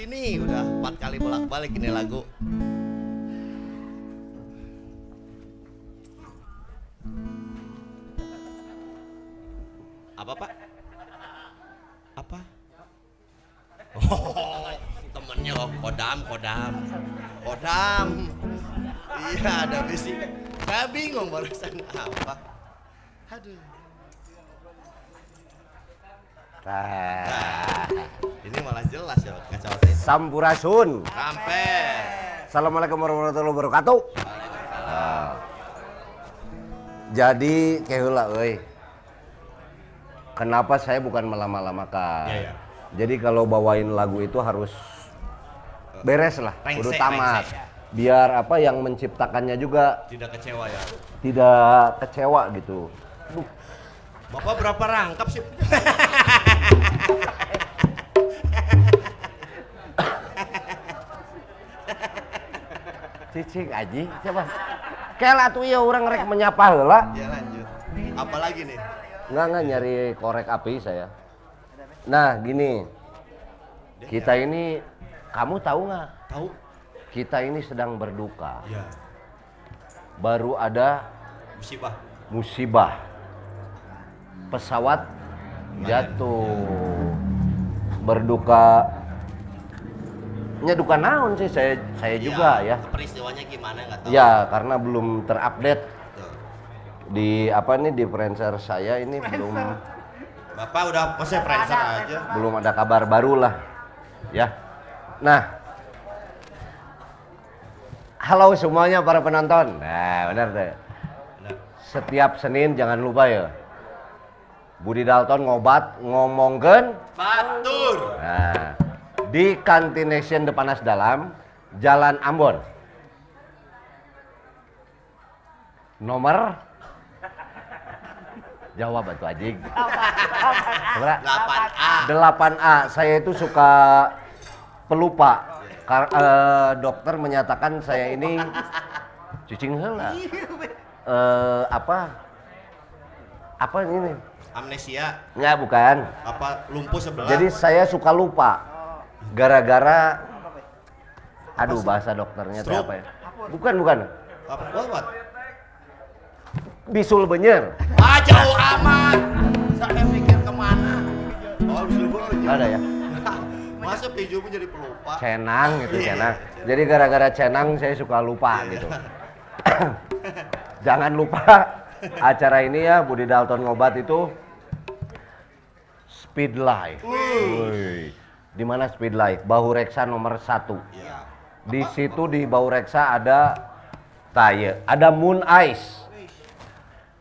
sini udah empat kali bolak-balik ini lagu. Sampurasun. Sampai. Assalamualaikum warahmatullahi wabarakatuh. Ah. Jadi keheula euy. Kenapa saya bukan melama-lamakan? Iya, iya. Jadi kalau bawain lagu itu harus beres lah, Rengsek, kudu tamat. rengsek. Biar apa yang menciptakannya juga Tidak kecewa ya. tidak kecewa gitu. Duh, Bapak berapa rangkap sih? cicing aji, coba. Kela tuh ya orang rek menyapa heula. ya lanjut. Apalagi nih? Enggak enggak nyari korek api saya. Nah gini, kita ini kamu tahu nggak? Tahu? Kita ini sedang berduka. Ya. Baru ada Musibah. musibah. Pesawat jatuh. Berduka. Nya duka naon sih saya saya juga ya. Peristiwanya gimana nggak tahu. Ya karena belum terupdate. Di apa nih di Friendster saya ini belum Bapak udah maksudnya friendster aja. belum ada kabar baru lah ya. Nah. Halo semuanya para penonton. Nah benar deh Benar. setiap Senin jangan lupa ya. Budi Dalton ngobat ngomongkan Batur. nah, di Kantination Depanas Dalam Jalan Ambon nomor Jawab batu anjing. Berapa? 8A. 8A. Saya itu suka pelupa. Kar- eh, dokter menyatakan saya ini cucing heula. Eh, apa? Apa ini? Amnesia. Enggak, bukan. Apa lumpuh sebelah? Jadi saya suka lupa. Gara-gara Aduh, bahasa dokternya itu Stroke? apa ya? Bukan, bukan. apa? What, what? Bisul benyer. Ah jauh amat. Saya mikir ke mana? Oh, bisa Nggak ada ya? Masa peju menjadi pelupa? Cenang gitu, Iya. cenang. Jadi gara-gara cenang saya suka lupa gitu. Jangan lupa acara ini ya Budi Dalton ngobat itu Speed Life. Di mana Speed Life? Bahu Reksa nomor satu. Iya. Di situ di Bahu Reksa ada Taye, ada Moon Ice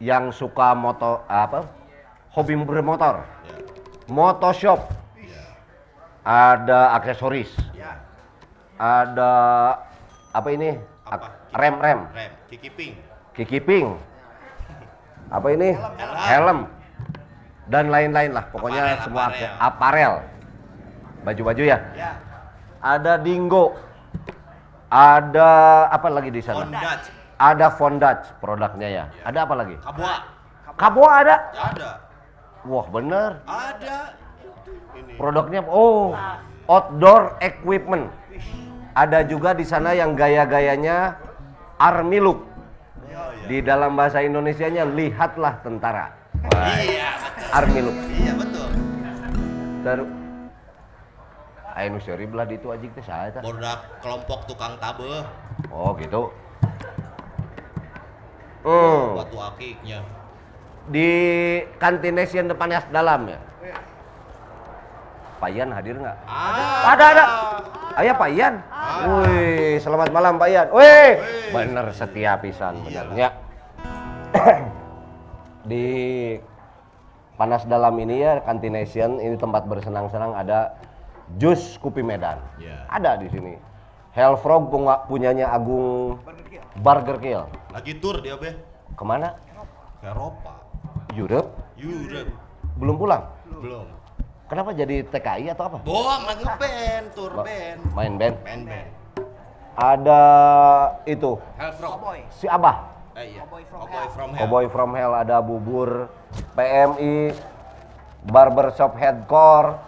yang suka moto apa? Hobi bermotor. Iya. Motoshop. Ada aksesoris. Ya. Ada apa ini? Apa? Rem rem. Rem. Kiki Pink. Kiki Ping. Apa ini? Helm. Dan lain-lain lah. Pokoknya Aparel, semua aparel. aparel. Baju-baju ya. Ya. Ada Dingo. Ada apa lagi di sana? Fondage. Ada Fondage produknya ya. Ada apa lagi? Kabua. Kabo ada. Ada. Wah bener. Ada. Ini. Produknya oh outdoor equipment. Ada juga di sana yang gaya-gayanya army look. Iya, iya. Di dalam bahasa Indonesianya lihatlah tentara. Wah, Iya, betul. army look. Iya, betul. Ter Ayo nu seuri belah di itu anjing teh saha eta? Bodak kelompok tukang tabe. Oh gitu. Hmm. Batu akiknya. Di kantinesian depan Yas Dalam ya. Payan hadir nggak? Ah. Ada ada. Ayah Pak Ian. Wih, selamat malam Pak Ian. Wih, bener setia pisan benernya. Di panas dalam ini ya Kantination ini tempat bersenang-senang ada jus Kupi Medan. Iya. Ada di sini. Hellfrog punga- punyanya Agung Burger Kill. Lagi tur dia, Be. Ke mana? Ke Eropa. Europe? Europe. Belum pulang. Belum. Kenapa jadi TKI atau apa? Bohong, lagi ngeband, tur Ma- band. Main band. Band band. Ada itu Hellfrog. si Abah. Eh iya. Cowboy from Hell. Cowboy from Hell ada bubur PMI Barbershop Headcore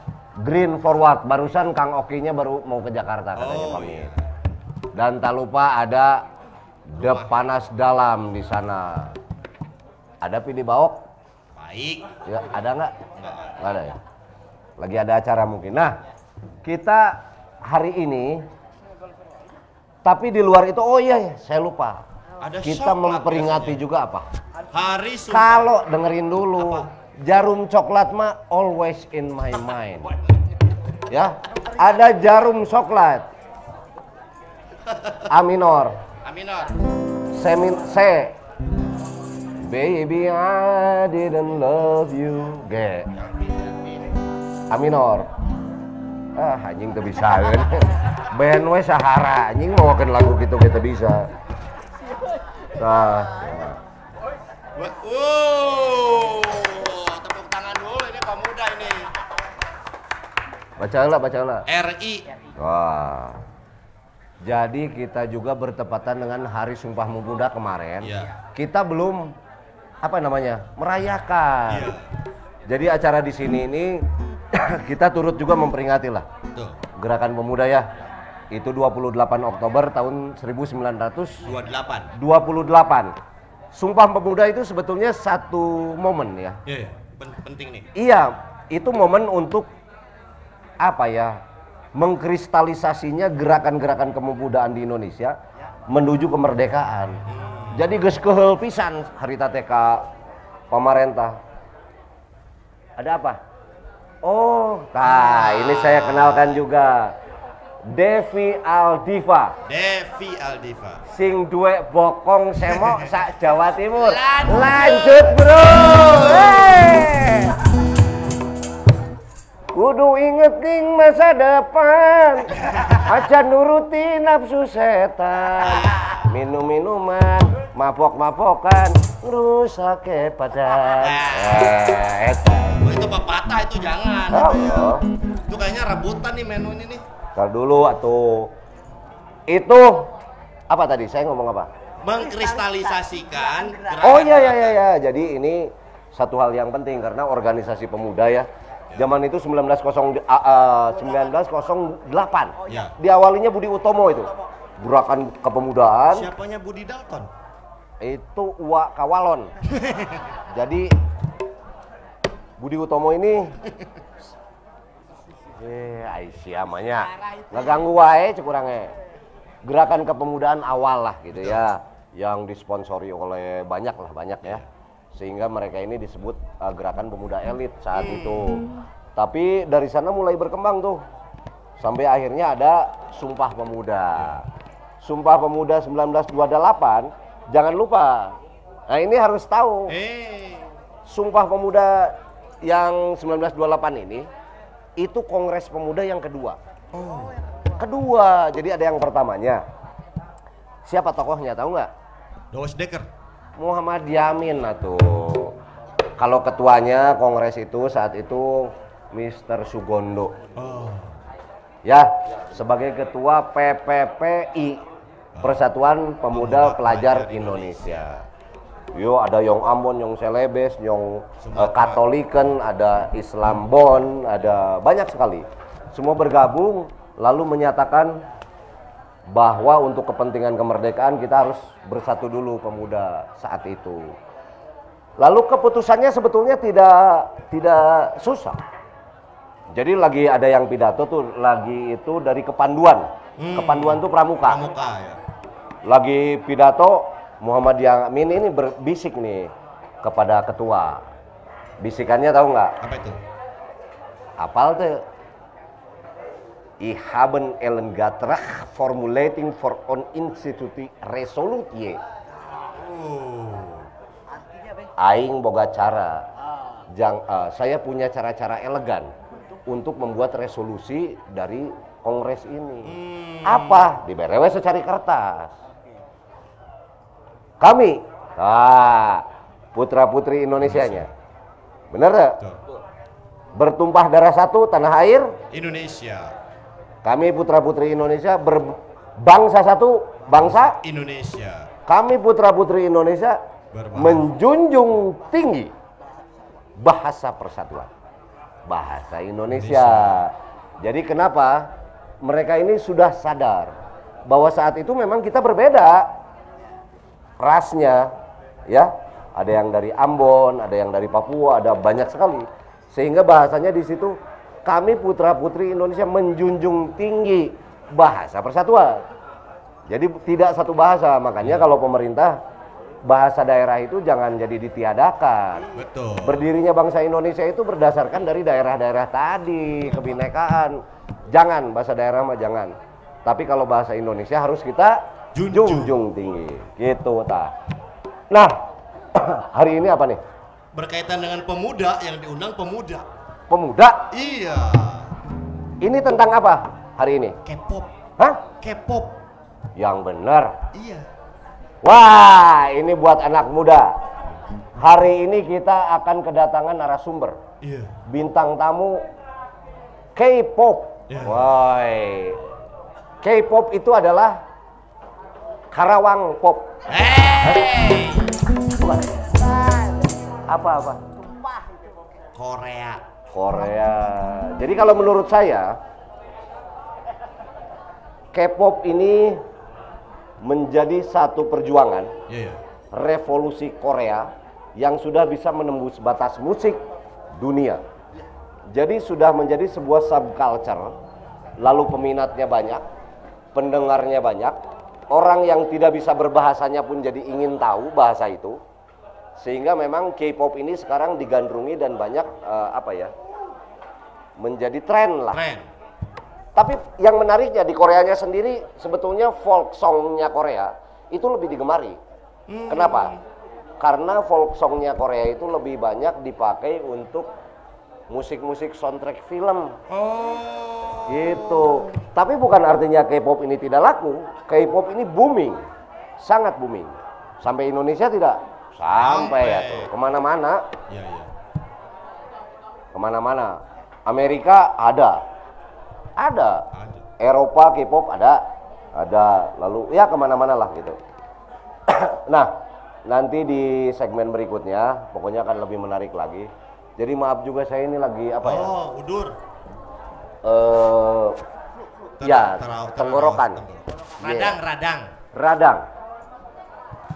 Green Forward barusan Kang Okinya baru mau ke Jakarta katanya Oh, pamit. iya. Dan tak lupa ada The Panas Dalam di sana. Ada Pidi Baok? Baik. Ya, ada nggak? Nggak ada ya. Lagi ada acara mungkin. Nah, kita hari ini tapi di luar itu oh iya ya, saya lupa. Ada kita memperingati biasanya. juga apa? Hari. Kalau dengerin dulu, Apa? jarum coklat mah always in my mind. Ya, ada jarum coklat. A minor, Aminor. semin C. Baby I didn't love you. G. A minor. Ah, anjing tuh bisa kan. Band we Sahara, anjing mau lagu gitu kita bisa. Nah, Wow. Tepuk tangan dulu ini pemuda ini. Baca lah, baca lah. RI. Wah. Jadi kita juga bertepatan dengan Hari Sumpah Pemuda kemarin. Iya. Kita belum apa namanya? merayakan. Iya. Jadi acara di sini ini kita turut juga memperingati lah. Gerakan Pemuda ya. Itu 28 Oktober tahun 1928. 28. Sumpah Pemuda itu sebetulnya satu momen ya. Iya. Pen- penting nih. Iya, itu momen untuk apa ya? Mengkristalisasinya gerakan-gerakan kepemudaan di Indonesia menuju kemerdekaan. Jadi geus keheul pisan harita TK pemerintah. Ada apa? Oh, nah ini saya kenalkan juga. Devi Aldiva, Devi Aldiva. sing duwe bokong semok sak Jawa Timur. Lanjut. Lanjut, Bro. Hey. Kudu inget ning masa depan Aja nuruti nafsu setan Minum-minuman Mabok-mabokan rusak ke pacar. Eh, eta. Oh, itu pepatah itu jangan. Oh, itu, ya. oh. Itu kayaknya rebutan nih menu ini nih. Ntar dulu atau itu apa tadi? Saya ngomong apa? Mengkristalisasikan Oh iya iya iya ya. Jadi ini satu hal yang penting karena organisasi pemuda ya. Zaman itu 1900 ah, ah, 1908. Ya. Diawalinya Budi Utomo itu. Gerakan kepemudaan Siapanya Budi Dalton? itu Uwa Kawalon. Jadi Budi Utomo ini eh Aisyah namanya ngeganggu wae cekurangnya. Gerakan kepemudaan awal lah gitu ya yang disponsori oleh banyak lah banyak ya. Sehingga mereka ini disebut uh, gerakan pemuda elit saat itu. Tapi dari sana mulai berkembang tuh. Sampai akhirnya ada Sumpah Pemuda. Sumpah Pemuda 1928, jangan lupa. Nah, ini harus tahu. Eh, Sumpah Pemuda yang 1928 ini itu Kongres Pemuda yang kedua. oh, Kedua, jadi ada yang pertamanya. Siapa tokohnya tahu nggak? Doos Dekker. Muhammad Yamin tuh. Kalau ketuanya Kongres itu saat itu Mr. Sugondo. Oh, Ya, sebagai ketua PPPI Persatuan Pemuda Pelajar Indonesia. Yo ada yang Ambon, yang Selebes, yang eh, Sumatera. Katoliken, ada Islam Bon, ada banyak sekali. Semua bergabung lalu menyatakan bahwa untuk kepentingan kemerdekaan kita harus bersatu dulu pemuda saat itu. Lalu keputusannya sebetulnya tidak tidak susah. Jadi lagi ada yang pidato tuh lagi itu dari kepanduan. Hmm. Kepanduan tuh pramuka. pramuka ya. Lagi pidato Muhammad Yamin ini berbisik nih kepada ketua. Bisikannya tahu nggak? Apa itu? Apal tuh? I haben Ellen Gatrach formulating for on instituti resolutie. Oh, Aing boga cara. Jang, eh, saya punya cara-cara elegan untuk membuat resolusi dari kongres ini. Hmm. Apa? Diberewe secari kertas. Kami, ah, putra putri Indonesianya, bener? Betul. Bertumpah darah satu tanah air. Indonesia. Kami putra putri Indonesia berbangsa satu bangsa. Indonesia. Kami putra putri Indonesia Berbahasa. menjunjung tinggi bahasa persatuan, bahasa Indonesia. Jadi kenapa mereka ini sudah sadar bahwa saat itu memang kita berbeda rasnya, ya. Ada yang dari Ambon, ada yang dari Papua, ada banyak sekali. Sehingga bahasanya di situ kami putra putri Indonesia menjunjung tinggi bahasa persatuan. Jadi tidak satu bahasa, makanya kalau pemerintah bahasa daerah itu jangan jadi ditiadakan. Betul. Berdirinya bangsa Indonesia itu berdasarkan dari daerah-daerah tadi, kebinekaan. Jangan bahasa daerah mah jangan. Tapi kalau bahasa Indonesia harus kita Junjung. junjung tinggi. Gitu, ta. Nah, hari ini apa nih? Berkaitan dengan pemuda yang diundang pemuda. Pemuda. Iya. Ini tentang apa hari ini? K-pop. Hah? K-pop. Yang benar. Iya. Wah, ini buat anak muda. Hari ini kita akan kedatangan narasumber. Iya. bintang tamu K-pop. Ya. Woi. K-pop itu adalah Karawang pop. Hey. Bukan. Apa-apa? Korea. Korea. Jadi kalau menurut saya K-pop ini menjadi satu perjuangan Iya. iya. revolusi Korea yang sudah bisa menembus batas musik dunia. Jadi sudah menjadi sebuah subculture, lalu peminatnya banyak, pendengarnya banyak, orang yang tidak bisa berbahasanya pun jadi ingin tahu bahasa itu. Sehingga memang K-pop ini sekarang digandrungi dan banyak eh, apa ya? menjadi tren lah. Keren. Tapi yang menariknya di Koreanya sendiri sebetulnya folk songnya Korea itu lebih digemari. Kenapa? Karena folk songnya Korea itu lebih banyak dipakai untuk musik-musik soundtrack film Oh. gitu. Tapi bukan artinya K-pop ini tidak laku. K-pop ini booming, sangat booming. Sampai Indonesia tidak Sampai ya tuh ke mana-mana, Iya, iya. ke mana-mana. Amerika ada, ada. Ada. Eropa K-pop ada, ada. Lalu ya ke mana-mana lah gitu. nah, nanti di segmen berikutnya, pokoknya akan lebih menarik lagi. Jadi maaf juga saya ini lagi apa ya? Oh, udur. Eh, Ter- ya tenggorokan. Iya. Radang, radang. Radang,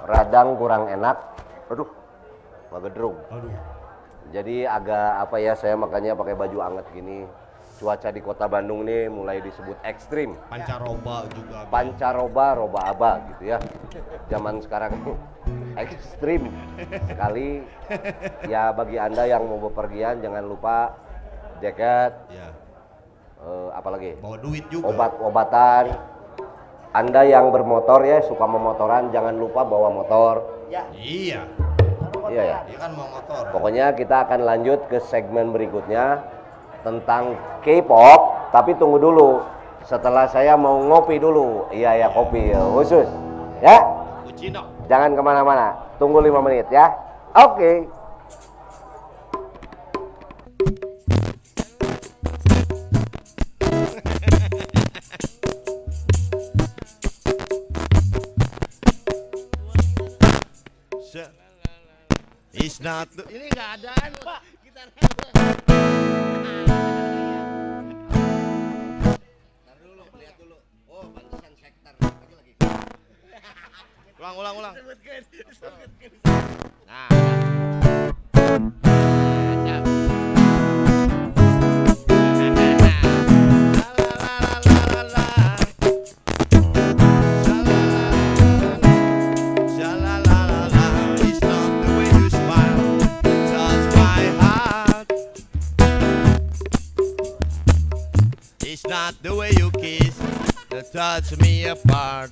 radang kurang enak. Aduh, magedrung. Aduh. Jadi agak apa ya? Saya makanya pakai baju anget gini. Cuaca di kota Bandung nih mulai disebut ekstrim. Pancaroba juga. pancaroba roba aba gitu ya zaman sekarang ekstrim sekali ya bagi anda yang mau bepergian jangan lupa jaket Ya. eh, apalagi Bawa duit juga. obat-obatan anda yang bermotor ya suka memotoran jangan lupa bawa motor Iya. iya ya Dia kan mau motor. pokoknya kita akan lanjut ke segmen berikutnya tentang K-pop tapi tunggu dulu setelah saya mau ngopi dulu iya ya kopi ya, khusus ya. Jangan ke mana-mana, tunggu lima menit ya. Oke. Se- It's not Ini nggak ada anu, Pak. Kita Ulang, ulang, ulang. Nah. Not the way you kiss that touch me apart.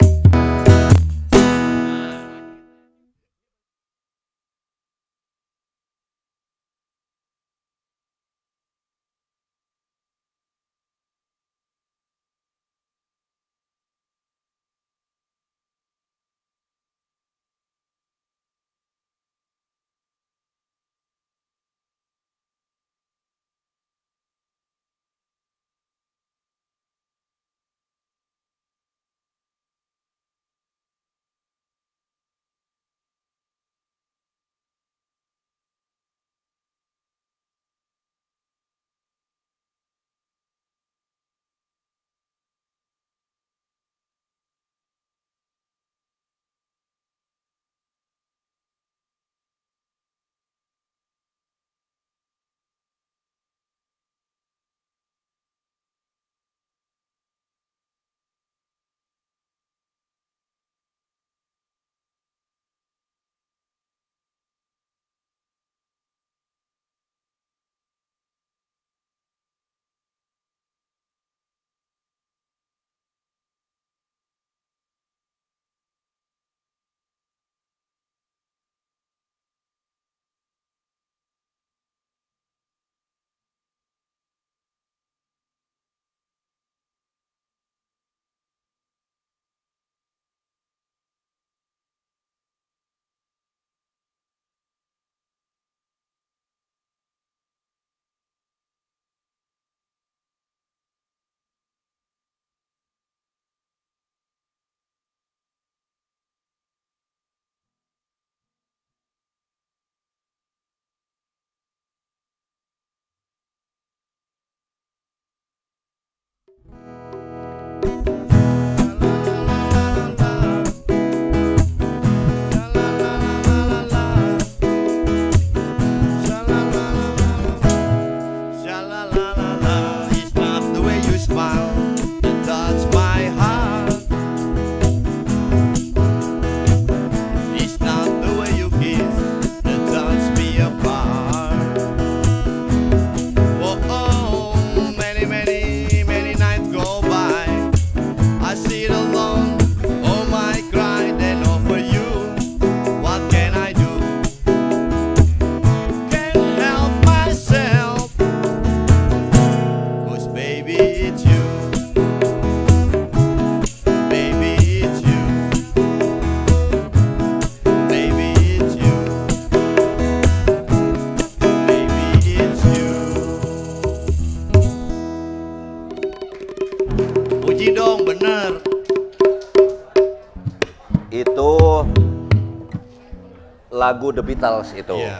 Lagu The Beatles itu. Iya.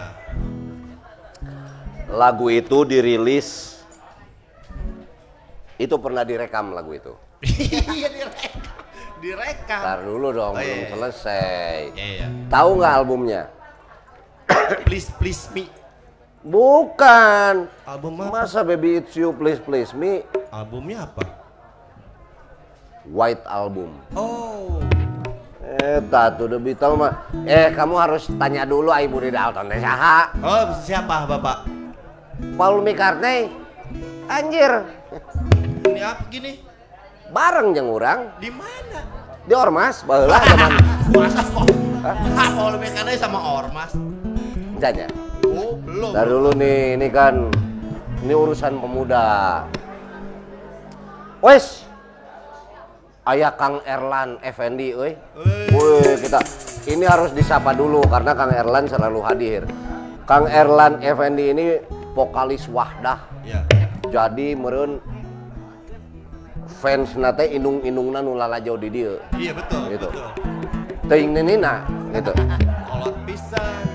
Lagu itu dirilis itu pernah direkam lagu itu. Iya direkam. Direkam. Ntar dulu dong, Oh, belum iya. selesai. Iya. Tahu nggak albumnya? Please please me. Bukan. Album apa? Masa Baby It's You Please Please Me Albumnya apa? White Album. Oh. Eh, tuh The Beatles mah. Eh, kamu harus tanya dulu Ibu di Dalton teh saha? Oh, siapa Bapak? Paul McCartney. Anjir, Ini apa gini? bareng jeung urang Di mana? di Ormas baheula zaman Masa kok? Hah, Paul McCartney sama Ormas? janya. Oh, belum. Dari dulu nih, ini kan ini urusan pemuda. Wes. Ayah Kang Erlan Effendi, euy. Woi, kita ini harus disapa dulu karena Kang Erlan selalu hadir. Kang Erlan Effendi ini vokalis Wahdah. Ya. Jadi meureun fans nate inung-inungna nu lalajo di dieu. Iya betul. Gitu. Betul. Teuing ninina gitu. Kolot pisan.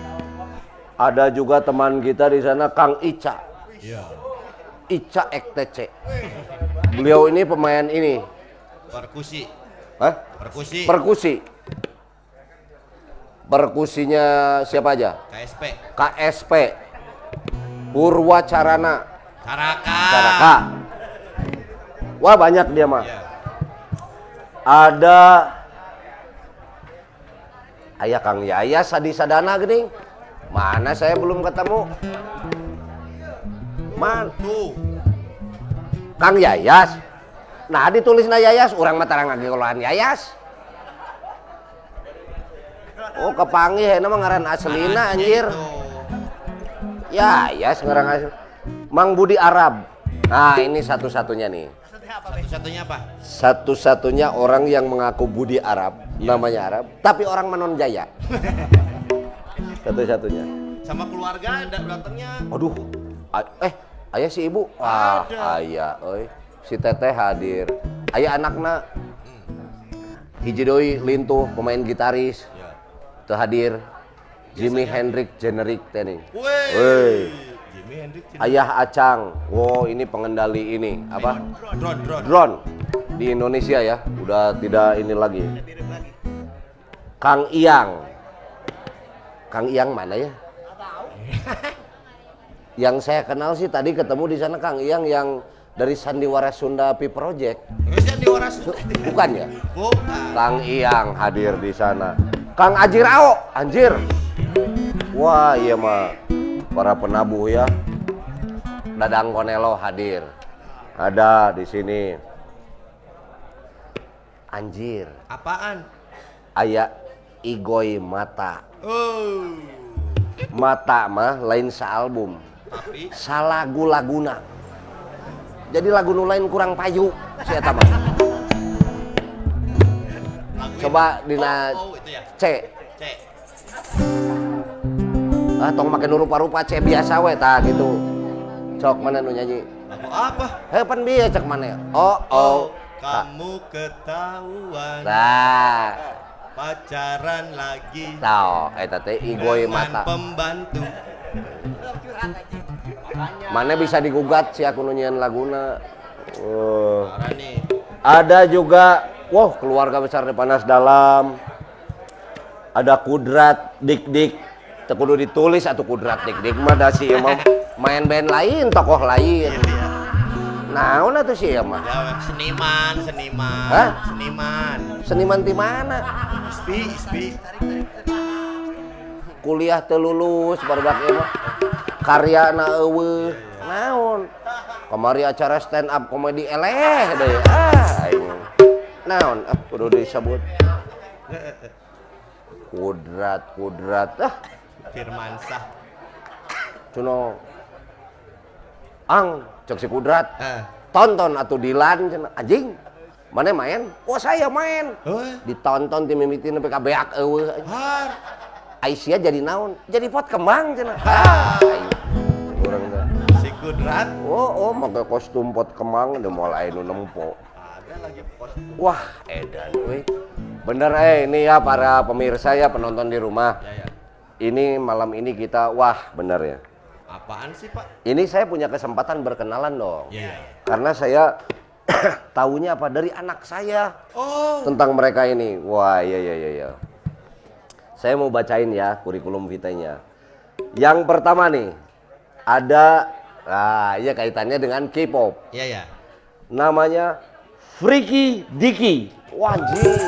Ada juga teman kita di sana Kang Ica. Iya. Ica EKTC. Beliau ini pemain ini. Perkusi. Hah? Perkusi. Perkusi. Perkusinya siapa aja? KSP. KSP. Purwa Carana. Caraka. Caraka. Wah banyak dia mah. Iya. Ada Ayah Kang Yaya Sadi Sadana gini. Mana saya belum ketemu? Man, Tuh. Kang Yayas. Nah ditulis na Yayas, orang matarang lagi kolohan Yayas. Oh kepanggih, nama ngaran aslina anjir. Yayas ngaran asli. Mang Budi Arab. Nah ini satu-satunya nih. Satu-satunya apa? Satu-satunya orang yang mengaku Budi Arab, namanya Arab, tapi orang Manon Jaya. Satu-satunya. Sama keluarga dat- datangnya. Aduh, eh, ayah si ibu? Ada. ayah, oi. Si teteh hadir. Ayah anakna. Hiji doi lintuh, pemain gitaris. Ya. Teu hadir. Jimi Hendrix generik teh. Woi. Woi. Jimi Hendrix. Ayah Acang. Wow, ini pengendali ini apa? Drone, drone. Drone di Indonesia ya. Udah tidak ini lagi. Kang Iyang. Kang Iyang mana ya? yang saya kenal sih tadi ketemu di sana Kang Iyang yang dari Sandiwara Sunda Pi Project. Bisa di waras. Bukan ya? Bukan. Kang Iyang hadir di sana. Kang Ajirao, anjir. Wah, iya mah para penabuh ya. Dadang Konelo hadir. Ada di sini. Anjir, Apaan? aya Igoy Mata. Oh. Mata mah lain sealbum, Tapi salagu laguna. Jadi lagu nu lain kurang payu si eta mah. lagu Coba dina Oh, oh, itu ya. C. C. Ah, tong make nu rupa-rupa C biasa we tah gitu. Cok mana nu nyanyi? Lagu apa? Heh pan bieu cek mana? Oh oh. Ah, Kamu ketahuan Nah, pacaran lagi. tau eta teh Igoy Mata. pembantu. Mana bisa digugat si aku nunyian laguna. Nih. Ada juga, wah keluarga besar di panas dalam. Ada kudrat dik dik. Teu kudu ditulis atau kudrat dik dik mah da si ieu mah main band lain, tokoh lain. Naon atuh si ieu mah? Ya, seniman, seniman. Hah? Seniman. Seniman di mana? Ispi, ispi. kuliah telulus barudak mah karya na eueuh. Naon? Kemari acara stand up komedi eleh deui ah naon? Ah kudu disebut. Kudrat kudrat. Ah. Firmansah cuno. Ang cek si kudrat. Eh. Tonton atau dilan cenah. Anjing mana main? Oh saya main. Ditonton tim mimiti sampai kabeak eueuh. Aisyah jadi naon jadi pot kembang cenah ah aing. urang teh Si Kudrat. oh oh make kostum pot kembang udah mulai nu nempo Wah, edan weh. Bener eh ini ya para pemirsa ya penonton di rumah. Ya, ya. Ini malam ini kita wah bener ya. Apaan sih, Pak? Ini saya punya kesempatan berkenalan dong. Iya, iya. Karena saya tahunya apa dari anak saya Oh. tentang mereka ini. Wah, iya iya iya iya. Saya mau bacain ya kurikulum vitanya. Yang pertama nih ada ah iya kaitannya dengan K-pop. Iya, ya. Namanya Freaky Diki. Wajib.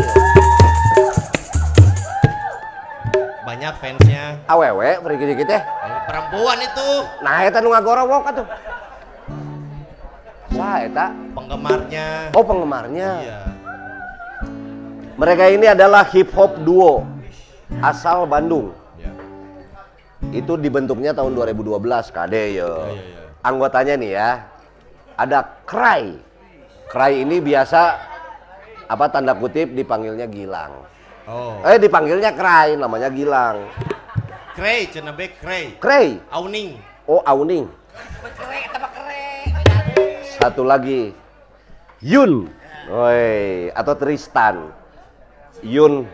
Banyak fansnya. Awewe Freaky Diki teh. Perempuan itu Nah, eta nu ngagorowok atuh. Wah, eta. penggemarnya. Oh, penggemarnya. Iya. Mereka ini adalah hip hop duo asal Bandung. Iya. Itu dibentuknya tahun 2012, KD ya. iya, iya. Anggotanya nih ya. Ada Cry. Cry ini biasa apa tanda kutip dipanggilnya Gilang. Oh. Eh dipanggilnya Cry, namanya Gilang. Krey, cenebe Krey. Cray. Auning. Oh, Auning. Satu lagi. Yun. Woi, atau Tristan. Yun.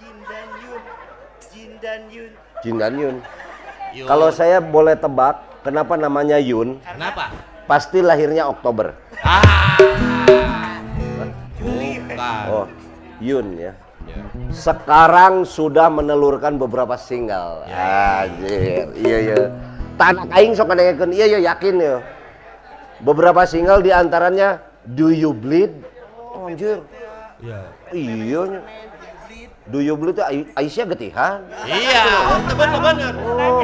Jin dan Yun. Jin dan Yun. Jin dan Yun. Yun. Kalau saya boleh tebak, kenapa namanya Yun? Kenapa? Pasti lahirnya Oktober. Ah. Bukan. Oh, Yun ya. Ya. Sekarang sudah menelurkan beberapa single. Anjir, iya iya. Tanah aing sok ngadengekeun iya iya yakin ya. Beberapa single di antaranya Do You Bleed? Oh, anjir. Iya. Iya You Bleed itu Ai- Aisyah getihan. Iya, itu bener-bener. Oh.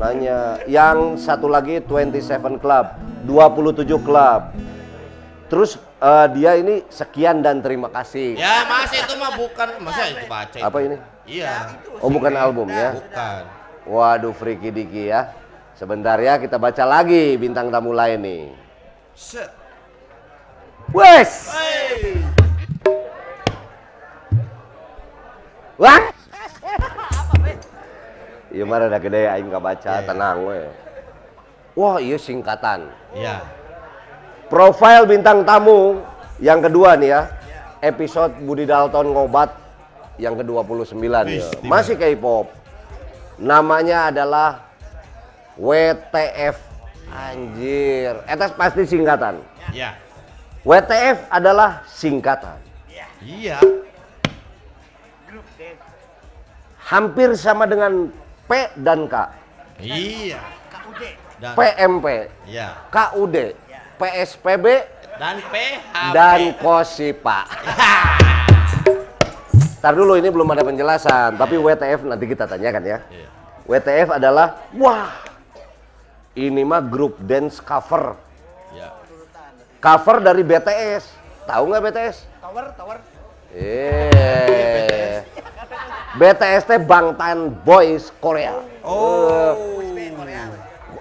Nanya. Yang satu lagi 27 Club, 27 Club. Terus eh, dia ini sekian dan terima kasih. Ya, mas itu mah bukan, masa itu baca itu. Apa ini? Iya. Oh, bukan albumnya. Bukan. Waduh, Friki Diki ya. Sebentar ya, kita baca lagi bintang tamu lain nih. Set. Wes! Hey. Wah! Iya mah rada gede aing nggak baca, Iya, iya. tenang we. Wah, iya singkatan. Iya. Profil bintang tamu yang kedua nih ya. Episode Budi Dalton ngobat yang ke-29 ya. Masih K-pop. Namanya adalah WTF. Anjir, eta pasti singkatan. Iya. WTF adalah singkatan. Iya. Hampir sama dengan P dan K. Iya. Dan, PMP, Iya. KUD, PSPB, Dan PHP. dan Kosipa. Ntar dulu ini belum ada penjelasan, tapi WTF nanti kita tanyakan ya. Iya. WTF adalah, wah, ini mah grup dance cover. Iya. Cover dari BTS. Tahu nggak BTS? Tower, tower. Eh, BTS teh Bangtan Boys Korea. Oh.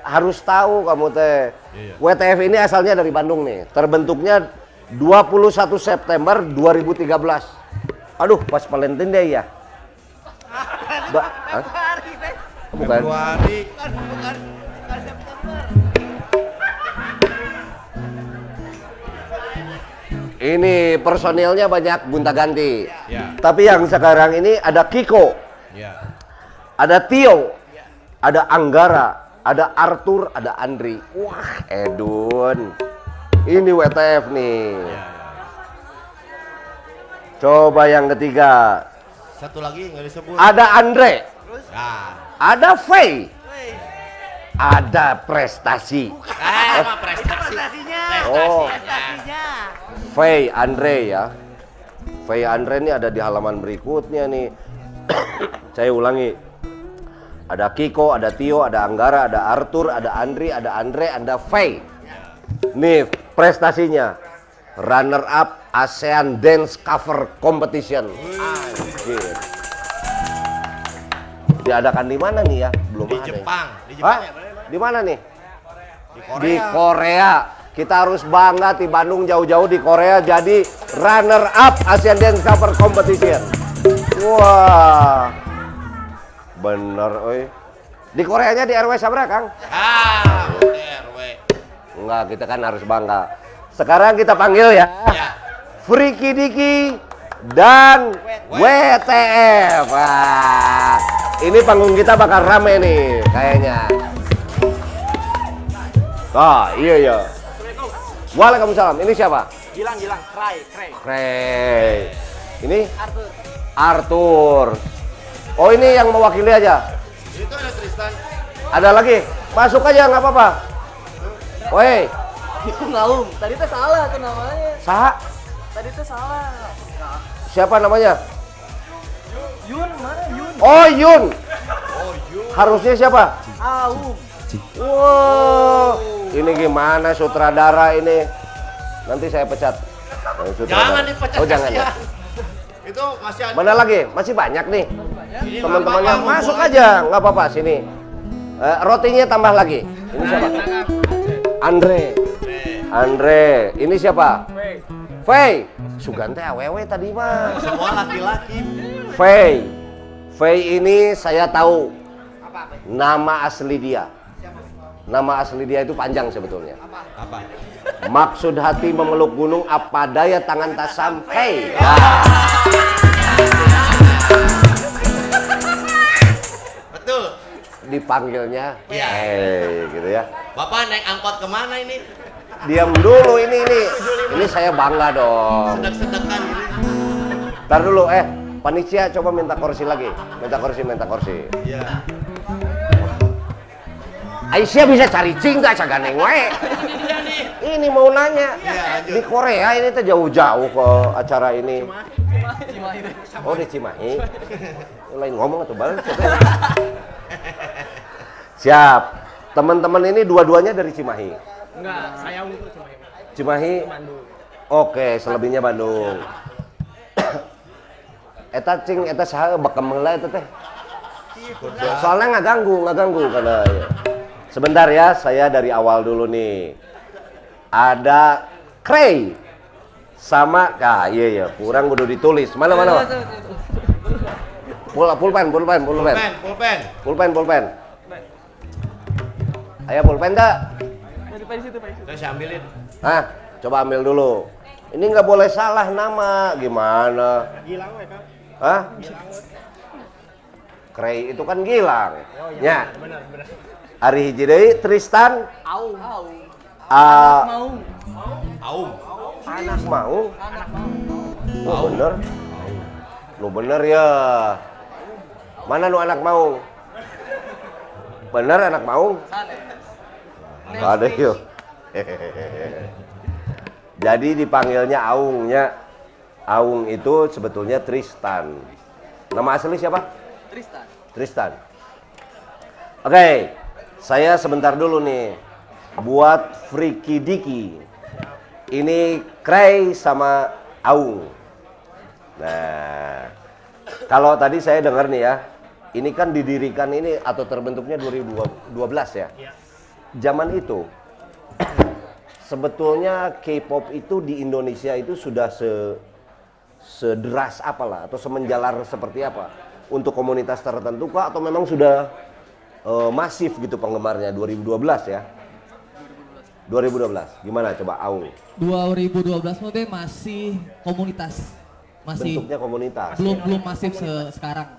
harus tahu kamu teh. Iya. WTF ini asalnya dari Bandung nih. Terbentuknya 21 September 2013. Aduh, pas Valentine Day ya. Ba. Bukan. Februari. Bukan, bukan. Ini personilnya banyak gonta-ganti. Ya. Tapi yang sekarang ini ada Kiko, Ya. ada Tio, ada Anggara, ada Arthur, ada Andri. Wah, Edun. Ini WTF nih. Ya. Coba yang ketiga. Satu lagi nggak disebut. Ada Andre, Ya. ada Faye, Woi, ada prestasi. Eh, prestasi. prestasinya. Oh. Prestasinya. Faye Andre ya. Faye Andre ini ada di halaman berikutnya nih. Saya ulangi. Ada Kiko, ada Tio, ada Anggara, ada Arthur, ada Andri, ada Andre, ada Faye. Nih prestasinya. Runner up ASEAN Dance Cover Competition. Anjir. Diadakan di mana nih ya? Belum Di ada. ya. Jepang. Di Hah? Ya? Di mana nih? Di Korea. di Korea. Kita harus bangga di Bandung jauh-jauh di Korea jadi runner up Asian Dance Cover Competition. Wah. Bener, oi. Di Koreanya di RW sabra, Kang? Ah, RW. Enggak, kita kan harus bangga. Sekarang kita panggil ya. Ya. Friki Diki dan WTF. Wah, ini panggung kita bakal rame nih kayaknya. Oh iya iya. Waalaikumsalam. Ini siapa? Gilang, Gilang. Cry, cry. Cray. Ini Arthur. Arthur. Oh ini yang mewakili aja. Itu ada Tristan. Ada lagi? Masuk aja nggak apa-apa. Woi, Itu ngaum. Tadi tuh salah tuh namanya. Saha? Tadi tuh salah. Siapa namanya? Yun, mana Yun? Oh Yun. Oh, you. Harusnya siapa? Aum. Wow, ini gimana sutradara ini? Nanti saya pecat. Jangan dipecat Oh jangan ya. Itu masih ada. Mana lagi? Masih banyak nih. Teman-temannya masuk aja, nggak apa-apa sini. Eh, rotinya tambah lagi. Ini siapa? Andre. Andre. Ini siapa? Faye. Sugante awewe tadi mah. Semua laki-laki. Faye. Faye ini saya tahu nama asli dia. Nama asli dia itu panjang sebetulnya. Apa? Maksud hati memeluk gunung apa daya tangan tak sampai. Betul. dipanggilnya Iya. hey gitu ya. Bapak naik angkot ke mana ini? Diam dulu ini ini. Ini saya bangga dong. Sedek-sedekan ini. Ntar dulu eh panitia coba minta kursi lagi. Minta kursi, minta kursi. Iya. Aisyah bisa cari cinta caganeng wae. Ini mau nanya. Iya. Di Korea ini tuh jauh-jauh ke acara ini. Oh di Cimahi. Lain ngomong atau balik. Siap. Teman-teman ini dua-duanya dari Cimahi. Enggak, saya untuk cuma Cimahi. Oke, selebihnya Bandung. eta cing eta saha bekem heula eta teh. Soalnya nggak ganggu, nggak ganggu karena ya. Sebentar ya, saya dari awal dulu nih. Ada Cray sama ah iya iya, kurang kudu ditulis. Mana mana? Pul pulpen, pulpen, pulpen. Pulpen, pulpen. Pulpen, pulpen. Ayo pulpen dah. Saya saya ambilin. Hah, coba ambil dulu. Ini nggak boleh salah nama, gimana? Gilang we, Kang. Hah? Krei itu kan Gilang. Ya. Benar, benar. Ari hiji deui Tristan Aum. Aum. ah, Mau. Aum. anak mau. Anak mau. Oh, bener. Lu bener ya. Mana nu anak mau? Bener anak mau? Ada yuk. Jadi dipanggilnya Aungnya. Aung itu sebetulnya Tristan. Nama asli siapa? Tristan. Tristan. Oke, saya sebentar dulu nih buat Friki Diki. Ini Cray sama Aung. Nah, kalau tadi saya dengar nih ya, ini kan didirikan ini atau terbentuknya 2012 ya. Zaman itu sebetulnya K-pop itu di Indonesia itu sudah se sederas apalah atau semenjalar seperti apa. Untuk komunitas tertentu kah atau memang sudah eh, masif gitu penggemarnya? 2012 ya? 2012 gimana coba Aung? 2012 mungkin masih komunitas masih bentuknya komunitas. belum ya? belum masif se- sekarang.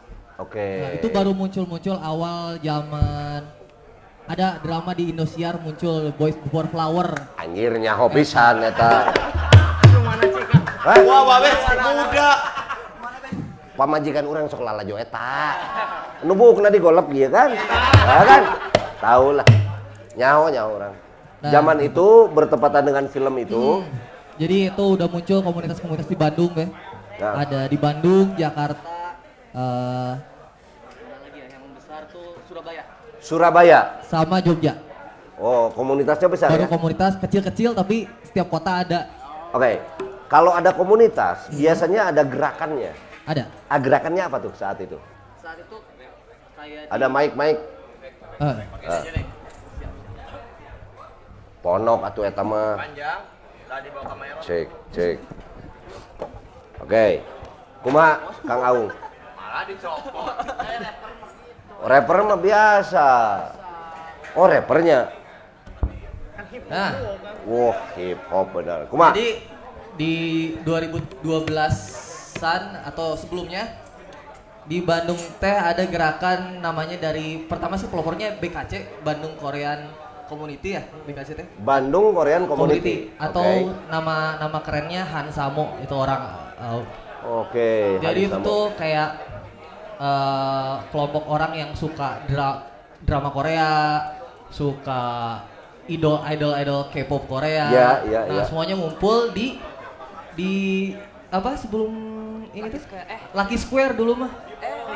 Oke. Nah, itu baru muncul-muncul awal zaman ada drama di Indosiar muncul Boys Before Flower. Anjir nyaho pisan eta Hah? Wah, babe muda. pamajikan orang sok lalajo eta. Nubuk di golep gitu kan? Ya kan? Tahu lah nyaho nyaho orang Nah. zaman itu bertepatan dengan film itu. Jadi itu udah muncul komunitas-komunitas di Bandung ya. Ya. ada di Bandung Jakarta lagi tuh Surabaya. Surabaya sama Jogja oh komunitasnya besar baru ya komunitas kecil-kecil tapi setiap kota ada Oke, kalau ada komunitas, biasanya ada gerakannya. ada Ah, gerakannya apa tuh saat itu? Saat itu kayak Ada mic-mic, Eh, ponok atau eta mah. Panjang. Tadi bawa kamera. Cek, cek. Oke. Kumaha Kang Aung? Malah dicopot. Rapper mah biasa. Oh, rappernya. Nah, Wah, hip hop benar. Kuma. jadi di 2012-an atau sebelumnya di Bandung teh ada gerakan namanya dari pertama sih pelopornya BKC Bandung Korean Community ya BKC teh Bandung Korean Community. atau Oke. nama nama kerennya Han Samo itu orang uh, Oke. jadi Hari itu tuh kayak eh, kelompok orang yang suka dra- drama Korea, suka idol idol idol K-pop Korea. Ya, ya, nah ya. semuanya ngumpul di di apa sebelum ini tuh Lucky Square dulu mah.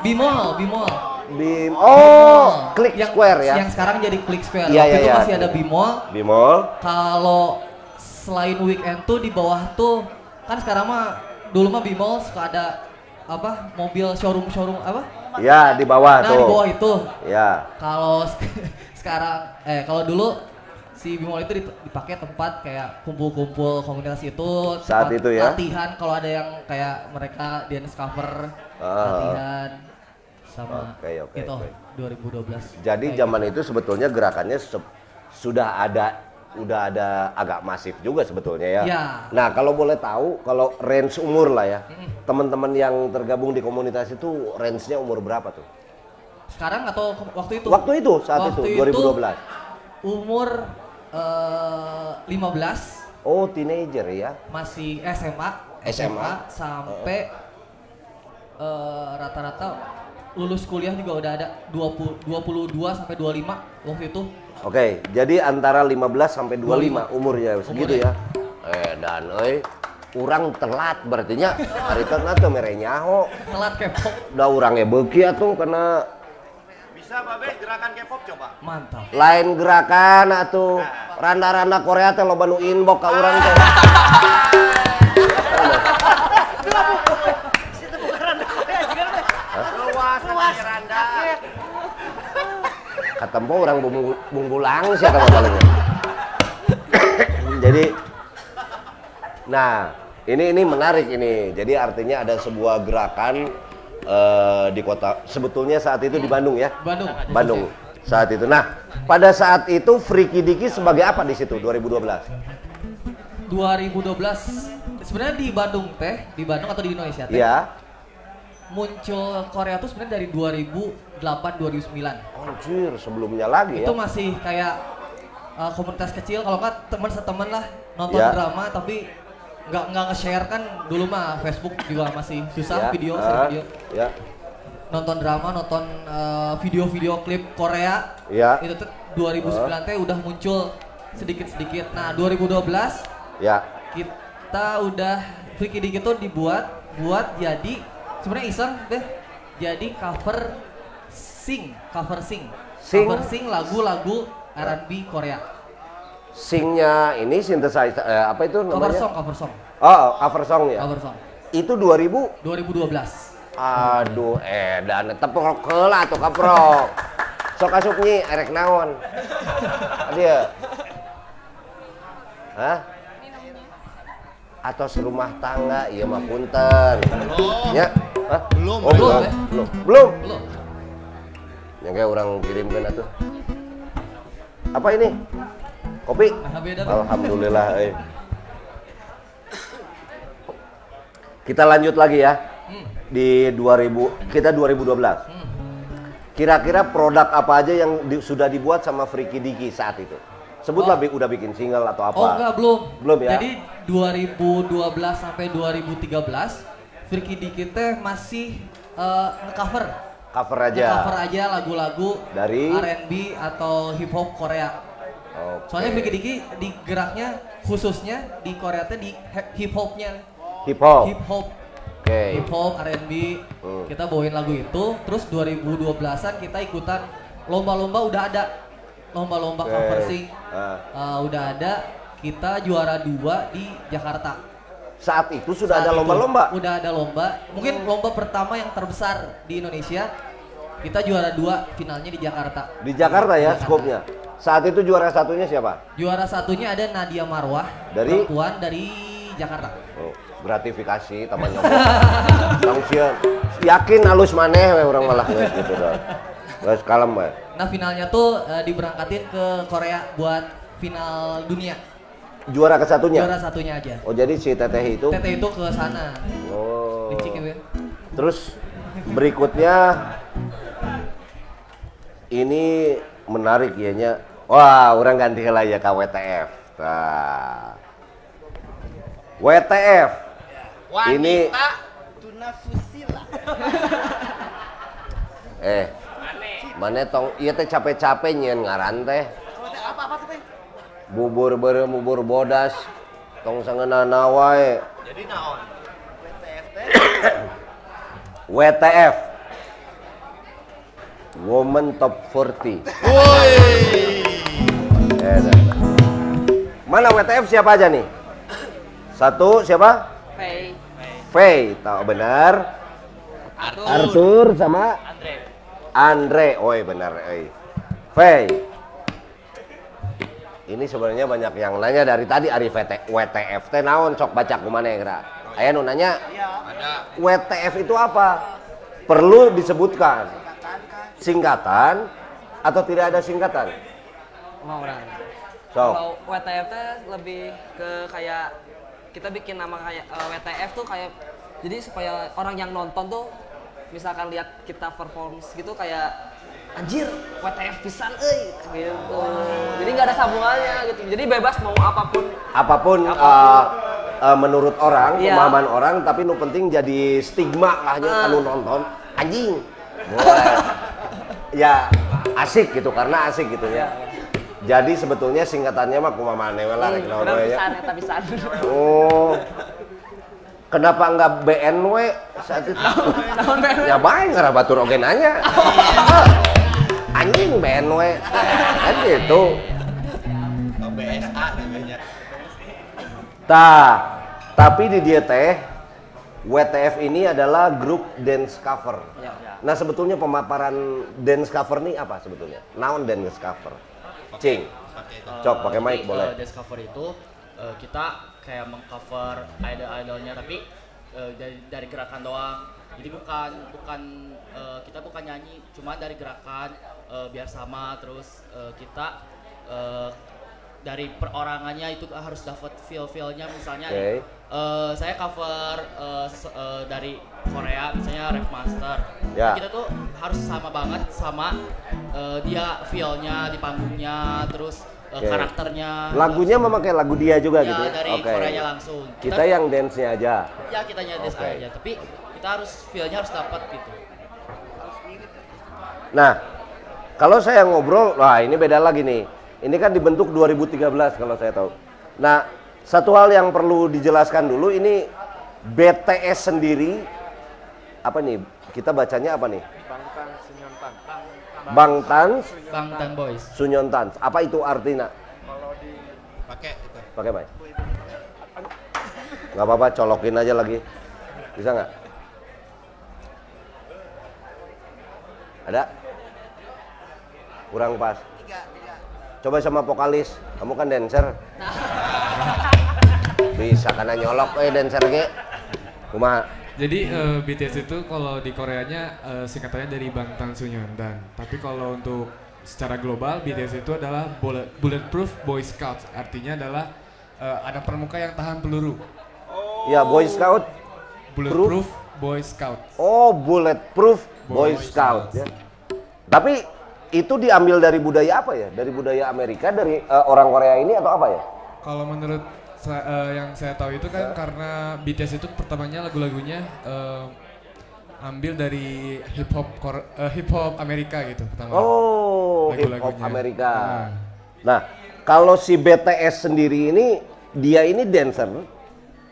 Bimol, Bimol. Bim. Oh, Click yang, Square ya. Yang sekarang jadi Click Square. Iya, Waktu itu iya. masih ada Bimol. Bimol. Kalau selain weekend tuh di bawah tuh kan sekarang mah dulu mah Bimol suka ada apa mobil showroom showroom apa? Ya, di bawah Nah tuh. di bawah itu. Ya. Kalau sek- sekarang eh kalau dulu si Bimol itu dip- dipakai tempat kayak kumpul-kumpul komunitas itu Saat itu ya? latihan kalau ada yang kayak mereka dance cover Ah. latihan sama Oke, oke, gitu oke. 2012 Jadi Kayak zaman itu sebetulnya gerakannya sudah ada udah ada agak masif juga sebetulnya ya. Ya. Nah, kalau boleh tahu kalau range umur lah ya. Teman-teman yang tergabung di komunitas itu range-nya umur berapa tuh? sekarang atau waktu itu Waktu itu saat Waktu itu 2012. umur eh, 15 Oh, teenager ya. masih SMA SMA. sampai eh, rata-rata lulus kuliah juga udah ada 20 22 sampai 25 waktu itu Oke, jadi antara 15 sampai 25 umurnya segitu Umurnya. ya. Eh dan euy, urang telat berarti nya harita teh mere nyaho. telat K-pop Da urangnya beuki atuh karena Bisa Babe gerakan K-pop coba. mantap lain gerakan atuh randa-randa Korea teh loba nu inbox ka urang teh. Luas, luas. Randa. Katempo urang bumbu bumbulang sih kata paling. Jadi Nah, ini ini menarik ini. Jadi artinya ada sebuah gerakan eh, di kota sebetulnya saat itu di Bandung ya. Bandung Bandung saat itu. Nah, pada saat itu Friki Diki sebagai apa di situ 2012? 2012 sebenarnya di Bandung teh di Bandung atau di Indonesia teh Ya. Muncul Korea tuh sebenarnya dari 2008 2009 Anjir, sebelumnya lagi ya. itu masih kayak uh, komunitas kecil kalau nggak teman seteman lah nonton Ya. drama tapi nggak nggak nge-share kan dulu mah Facebook juga masih susah Ya, video share video Ya. nonton drama nonton uh, video-video klip Korea Ya. itu tuh 2009 teh udah muncul sedikit-sedikit nah 2012 Ya. kita udah Freaky Dick itu dibuat buat jadi sebenarnya iseng deh jadi cover sing cover sing Sing? cover sing lagu-lagu R&B Korea Singnya ini synthesizer eh, apa itu namanya? cover song cover song Oh, cover song ya. cover song Itu 2000 2012 Aduh, edan tepok heula atuh kaprok. Sok asup nyi erek naon? Dia. Hah? Atau serumah tangga, iya mah punten. Ya. Hah? Belum, Oh, belum, belum. eh. Belum. Belum. belum Yang kayak orang kirimkan atuh. Apa ini? Kopi? Alhamdulillah. eh. Kita lanjut lagi ya. Hmm, Di 2000 kita 2012. hmm. Kira-kira produk apa aja yang di- sudah dibuat sama Friki Diki saat itu? Sebutlah Oh. udah bikin single atau apa? oh enggak belum Belum ya? jadi 2012 sampai 2013 Freaky Dick teh masih uh, nge-cover Cover aja. cover aja lagu-lagu Dari? R&B atau hip hop Korea. Oke. Soalnya Freaky Dicky di geraknya khususnya di Korea teh di hip hopnya. hip hop. Hip hop, Oke. hip hop, R&B. Hmm. Kita bawain lagu itu, terus 2012-an kita ikutan lomba-lomba udah ada. Lomba-lomba Oke. cover sing Ah. uh, udah ada. Kita juara dua di Jakarta. Saat itu sudah Saat ada lomba-lomba. Udah ada lomba. Mungkin lomba pertama yang terbesar di Indonesia. Kita juara dua finalnya di Jakarta. Di Jakarta ya Jakarta. skopnya. Saat itu juara satunya siapa? Juara satunya ada Nadia Marwah, Dari? perempuan dari Jakarta. Oh, gratifikasi teman sieun. Yakin halus maneh we urang malah gitu dah. Geus kalem we. Nah finalnya tuh eh, diberangkatin ke Korea buat final dunia. Juara ke satunya. Juara satunya aja. Oh jadi si Teteh itu. Teteh itu ke sana. Oh. Licik ya? Terus berikutnya ini menarik ya nya. Wah, orang ganti lah ya ke WTF. Nah. WTF. Ini tuna fusila. eh mana tong iya teh capek-capek nyen ngaran teh. Apa apa tuh, Teh? Bubur bere bubur bodas. Tong sangeunana wae. Jadi naon? WTF WTF. Woman Top 40. Woi. Ya, dah. Mana WTF siapa aja nih? Satu siapa? Hey, Faye, tahu benar. Arthur. Arthur sama Andre. Andre. Oi benar, oi. Faye. Ini sebenarnya banyak yang nanya dari tadi Ari VT, WTF teh naon sok baca kumana ya kira. Aya nu nanya. WTF itu apa? Perlu disebutkan. Singkatan atau tidak ada singkatan? Mau orang. So, Kalau WTF teh lebih ke kayak kita bikin nama kayak eh, WTF tuh kayak jadi supaya orang yang nonton tuh misalkan lihat kita perform gitu kayak anjir WTF pisan euy gitu. Jadi nggak ada sambungannya gitu. Jadi bebas mau apa pun. apa pun Apa pun. uh, uh, menurut orang, Iya. pemahaman orang, tapi nu penting jadi stigma lah nya Ah. kanu nonton anjing. Ya asik gitu karena asik gitu ya. Jadi sebetulnya singkatannya mah kumaha maneh lah rek naon we ya. eta pisan. Oh. Kenapa enggak BNW saat itu? Ya baik ngarah batur oge nanya. Anjing BNW. Kan gitu. BSA namanya. Tah, tapi di dia teh WTF ini adalah grup dance cover. Ya. Nah sebetulnya pemaparan dance cover nih apa sebetulnya? Naon dance cover? Cing, cok pakai mic Jadi, boleh. eh, dance cover itu eh, kita kayak mengcover idol-idolnya tapi eh, dari, dari gerakan doang. Jadi bukan bukan eh, kita bukan nyanyi, cuma dari gerakan eh, biar sama terus eh, kita eh, dari perorangannya itu harus dapat feel-feelnya misalnya Oke. eh, saya cover se- eh, dari Korea misalnya Rap Master. Ya. Kita tuh harus sama banget sama eh, dia feel-nya di panggungnya terus Oke. karakternya. Lagunya memakai lagu dia juga ya, gitu ya? dari Oke. Koreanya langsung. Kita yang dance-nya aja. ya kita nyanyi Oke. aja, tapi kita harus feel-nya harus dapat gitu. Nah, kalau saya ngobrol, wah ini beda lagi nih. Ini kan dibentuk 2013 kalau saya tahu. Nah, satu hal yang perlu dijelaskan dulu ini BTS sendiri apa nih? Kita bacanya apa nih? Bangtan Bangtan Boys. Sunyontan. Apa itu artinya? Pakai itu. Pakai. Nggak apa-apa, colokin aja lagi. Bisa nggak? Ada? Kurang pas. Coba sama vokalis. Kamu kan dancer. Bisa karena nyolok eh dancer ge. Kumaha? Jadi eh, BTS itu kalau di Koreanya eh, singkatannya dari Bangtan Sunyondan. Tapi kalau untuk secara global BTS itu adalah bullet, bulletproof Boy Scouts. Artinya adalah eh, ada pramuka yang tahan peluru. Ya, Boy Scout. Bulletproof Boy Scout. Oh, bulletproof Boy, Boy Scout. Scouts. Ya. Tapi itu diambil dari budaya apa ya? Dari budaya Amerika, dari eh, orang Korea ini atau apa ya? Kalau menurut sa- eh, yang saya tahu itu kan karena BTS itu pertamanya lagu-lagunya eh, ambil dari hip hop eh, hip hop Amerika gitu pertama. Oh, hip hop. Amerika. Nah. Nah, kalau si BTS sendiri ini dia ini dancer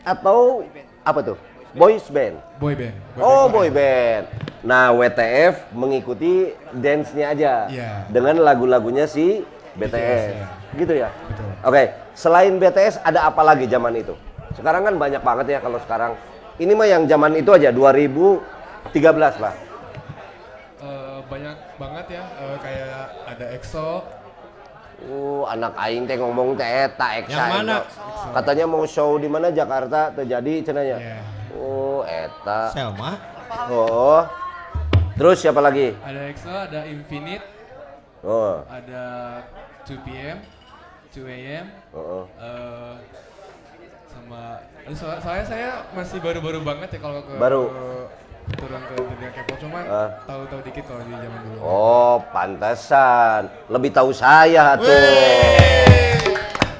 atau apa tuh? Boys band. Boy band. Oh, band boy Korea. band. Nah, WTF mengikuti dance-nya aja Iya. dengan lagu-lagunya si BTS. BTS, ya. Gitu ya? Betul. Oke, selain BTS ada apa lagi zaman itu? Sekarang kan banyak banget ya kalau sekarang. Ini mah yang zaman itu aja 2013 lah. Eh, banyak banget ya eh, kayak ada EXO, Uh, anak aing teh ngomong teh eta eksa. Yang mana? eta. Katanya mau show di mana Jakarta terjadi cenanya. Iya. Oh, eta. Selma. Oh. Terus siapa lagi? ada EXO, ada Infinite, Oh. ada 2PM, 2 AM. Heeh. eh, sama aduh, soal- soalnya saya masih baru-baru banget ya kalau ke Baru. turun ke dunia K-pop cuman Ah. tahu-tahu dikit kalau di zaman dulu. Oh, pantesan. Lebih tahu saya tuh.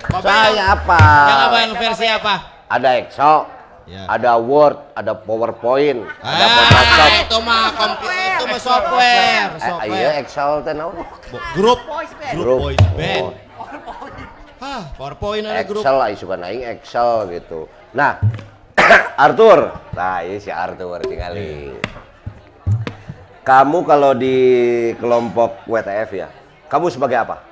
Bapak Saya apa? Yang apa yang versi apa? Ada Excel, Ya. ada Word, ada PowerPoint, ada Ah, Photoshop. itu mah komputer, itu mah software, Eh, iya software. Excel teh naon? Grup, grup boys band. Oh. Hah, PowerPoint ada grup. Excel lah suka naik Excel gitu. Nah, Arthur. Nah, ini si Arthur tinggali. Kamu kalau di kelompok WTF ya, kamu sebagai apa? Eh,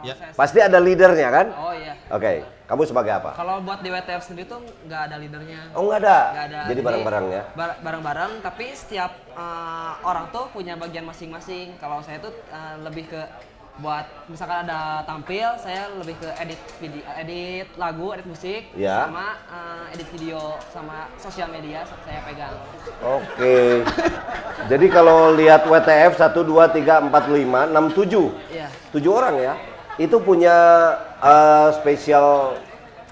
Ya. Pasti ada leadernya kan? oh iya Oke, kamu sebagai apa? kalau buat di WTF sendiri tuh nggak ada leadernya Oh nggak ada. Ada. Jadi bareng-bareng ya. bar- bareng-bareng tapi setiap eh, orang tuh punya bagian masing-masing kalau saya tuh eh, lebih ke buat misalkan ada tampil saya lebih ke edit video edit lagu edit musik Ya. sama eh, edit video sama sosial media saya pegang Oke. Jadi kalau lihat WTF 1 2 3 4 5 6 7. Iya. 7 orang ya. Itu punya eh, spesial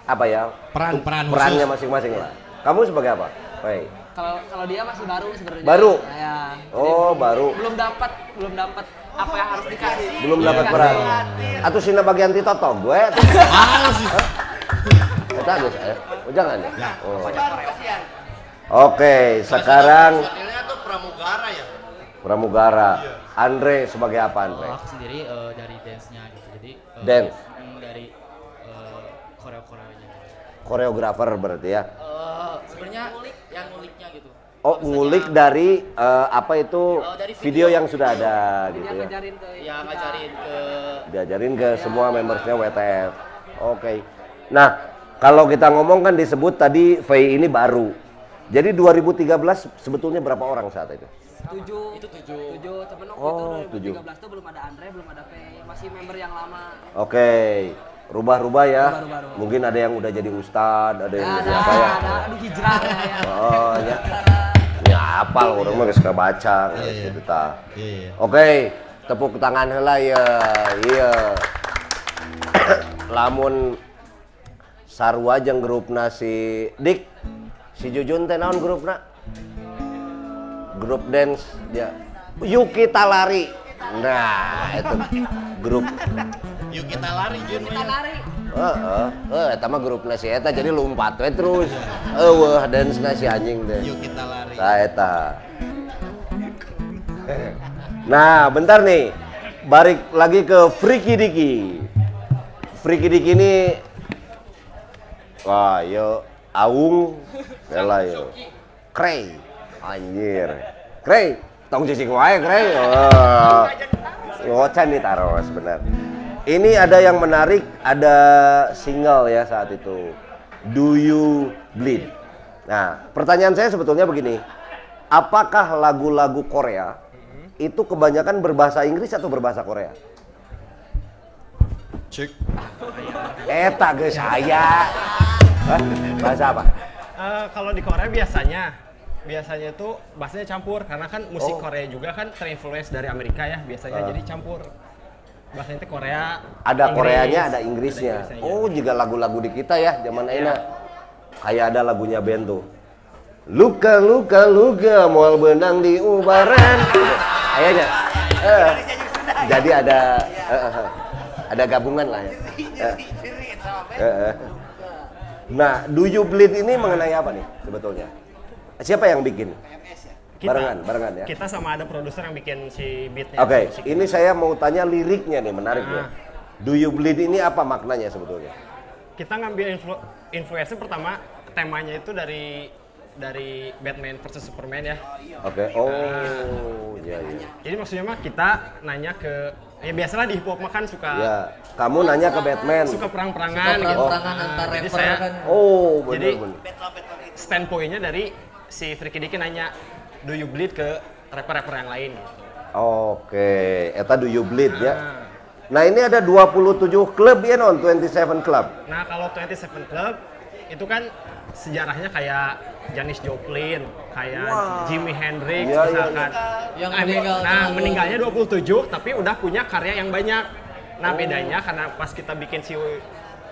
apa ya? Peran-peran perannya khusus. masing-masing lah. Kamu sebagai apa? Baik. kalau kalau dia masih baru sebenarnya Baru? ya Oh, baru. belum dapat belum dapat apa yang harus dikasih Belum dapat Dikasih. peran. Atau sina bagian tito gue. Ah, sih. Kita ada saya. Oh, jangan ya. Oh. Oke, sekarang pramugara ya. pramugara. Andre sebagai apa Andre? Aku sendiri eh, dari dance-nya gitu. Jadi eh, Dance. mm, dari eh, koreo-koreonya. Koreografer berarti ya. Eh, sebenarnya yang nguliknya gitu. Oh, ngulik dari eh, apa itu Oh, dari video video. yang sudah ada Jadi gitu ya. ngajarin ke Ya ngajarin ke Diajarin ke semua membersnya WTF. Oke. Nah, kalau kita ngomong kan disebut tadi VI ini baru. Jadi 2013 sebetulnya berapa orang saat itu? tujuh itu tujuh. tujuh tapi waktu Oh, itu tujuh. 2013 tuh belum ada Andre belum ada Pei masih member yang lama Oke. Rubah-rubah ya. Rubah-rubah. Mungkin ada yang udah jadi ustadz, ada yang jadi apa ya. ada aduh hijrah ya. Oh, ya. Ya apal orang mah geus baca gitu tah. Iya, iya. Oke, tepuk tangan heula ya. Iya. Lamun sarua jeung grupna si Dik. Si Jujun teh naon grupna? Grup dance dia. Yuki Talari. Nah, itu grup Yuk kita lari Jun. kita lari Heeh, eh eta mah grupna si eta jadi lompat we terus. Eueuh dance si anjing teh. Yuk kita lari. Nah, eta. Nah, bentar nih. Balik lagi ke Freaky Diki. Freaky Diki ini Wah, yo Aung Bela yo. Krey. Anjir. Krey, tong cicing wae Krey. Wah. Ngocan nih taros benar. Ini ada yang menarik, ada single ya saat itu. Do you bleed? Nah, pertanyaan saya sebetulnya begini. Apakah lagu-lagu Korea itu kebanyakan berbahasa Inggris atau berbahasa Korea? Cek. Eta ge saya. Hah? Bahasa apa? Eh, kalau di Korea biasanya biasanya itu bahasanya campur karena kan musik Oh. Korea juga kan terinfluence dari Amerika ya biasanya Ah. jadi campur bahasanya itu Korea Ada Inggris, Koreanya, ada Inggrisnya. ada Inggrisnya, Oh, juga lagu-lagu di kita ya zaman Aina. Kayak ada lagunya band tuh. Luka luka luka moal benang di ubaran. Kayaknya. Eh, jadi ada eh, eh, ada gabungan lah ya. Eh, eh. Nah, Do You Bleed ini mengenai apa nih sebetulnya? Siapa yang bikin? Kita, Barengan, barengan ya. kita sama ada produser yang bikin si beatnya Oke, musik. ini saya mau tanya liriknya nih, menarik ya. Ah. Do you bleed ini apa maknanya sebetulnya? kita ngambil influ influence pertama temanya itu dari dari Batman versus Superman ya Oke, oh, iya iya. jadi maksudnya mah kita nanya ke ya biasalah di hip hop mah kan suka Ya, kamu nanya ke Batman. suka perang-perangan Suka gitu. Nah, antar jadi rapper saya kan. Oh, Jadi benar benar. standpointnya dari si Freaky Diki nanya, do you bleed ke rapper-rapper yang lain gitu. Oke, eta do you bleed ya. Nah, Nah, ini ada 27 klub ya non, 27 club. nah kalau 27 Club itu kan sejarahnya kayak Janis Joplin, kayak Jimi Hendrix iya, misalkan. Yang Nah, meninggal Nah, meninggalnya 27 tapi udah punya karya yang banyak. Nah bedanya karena pas kita bikin si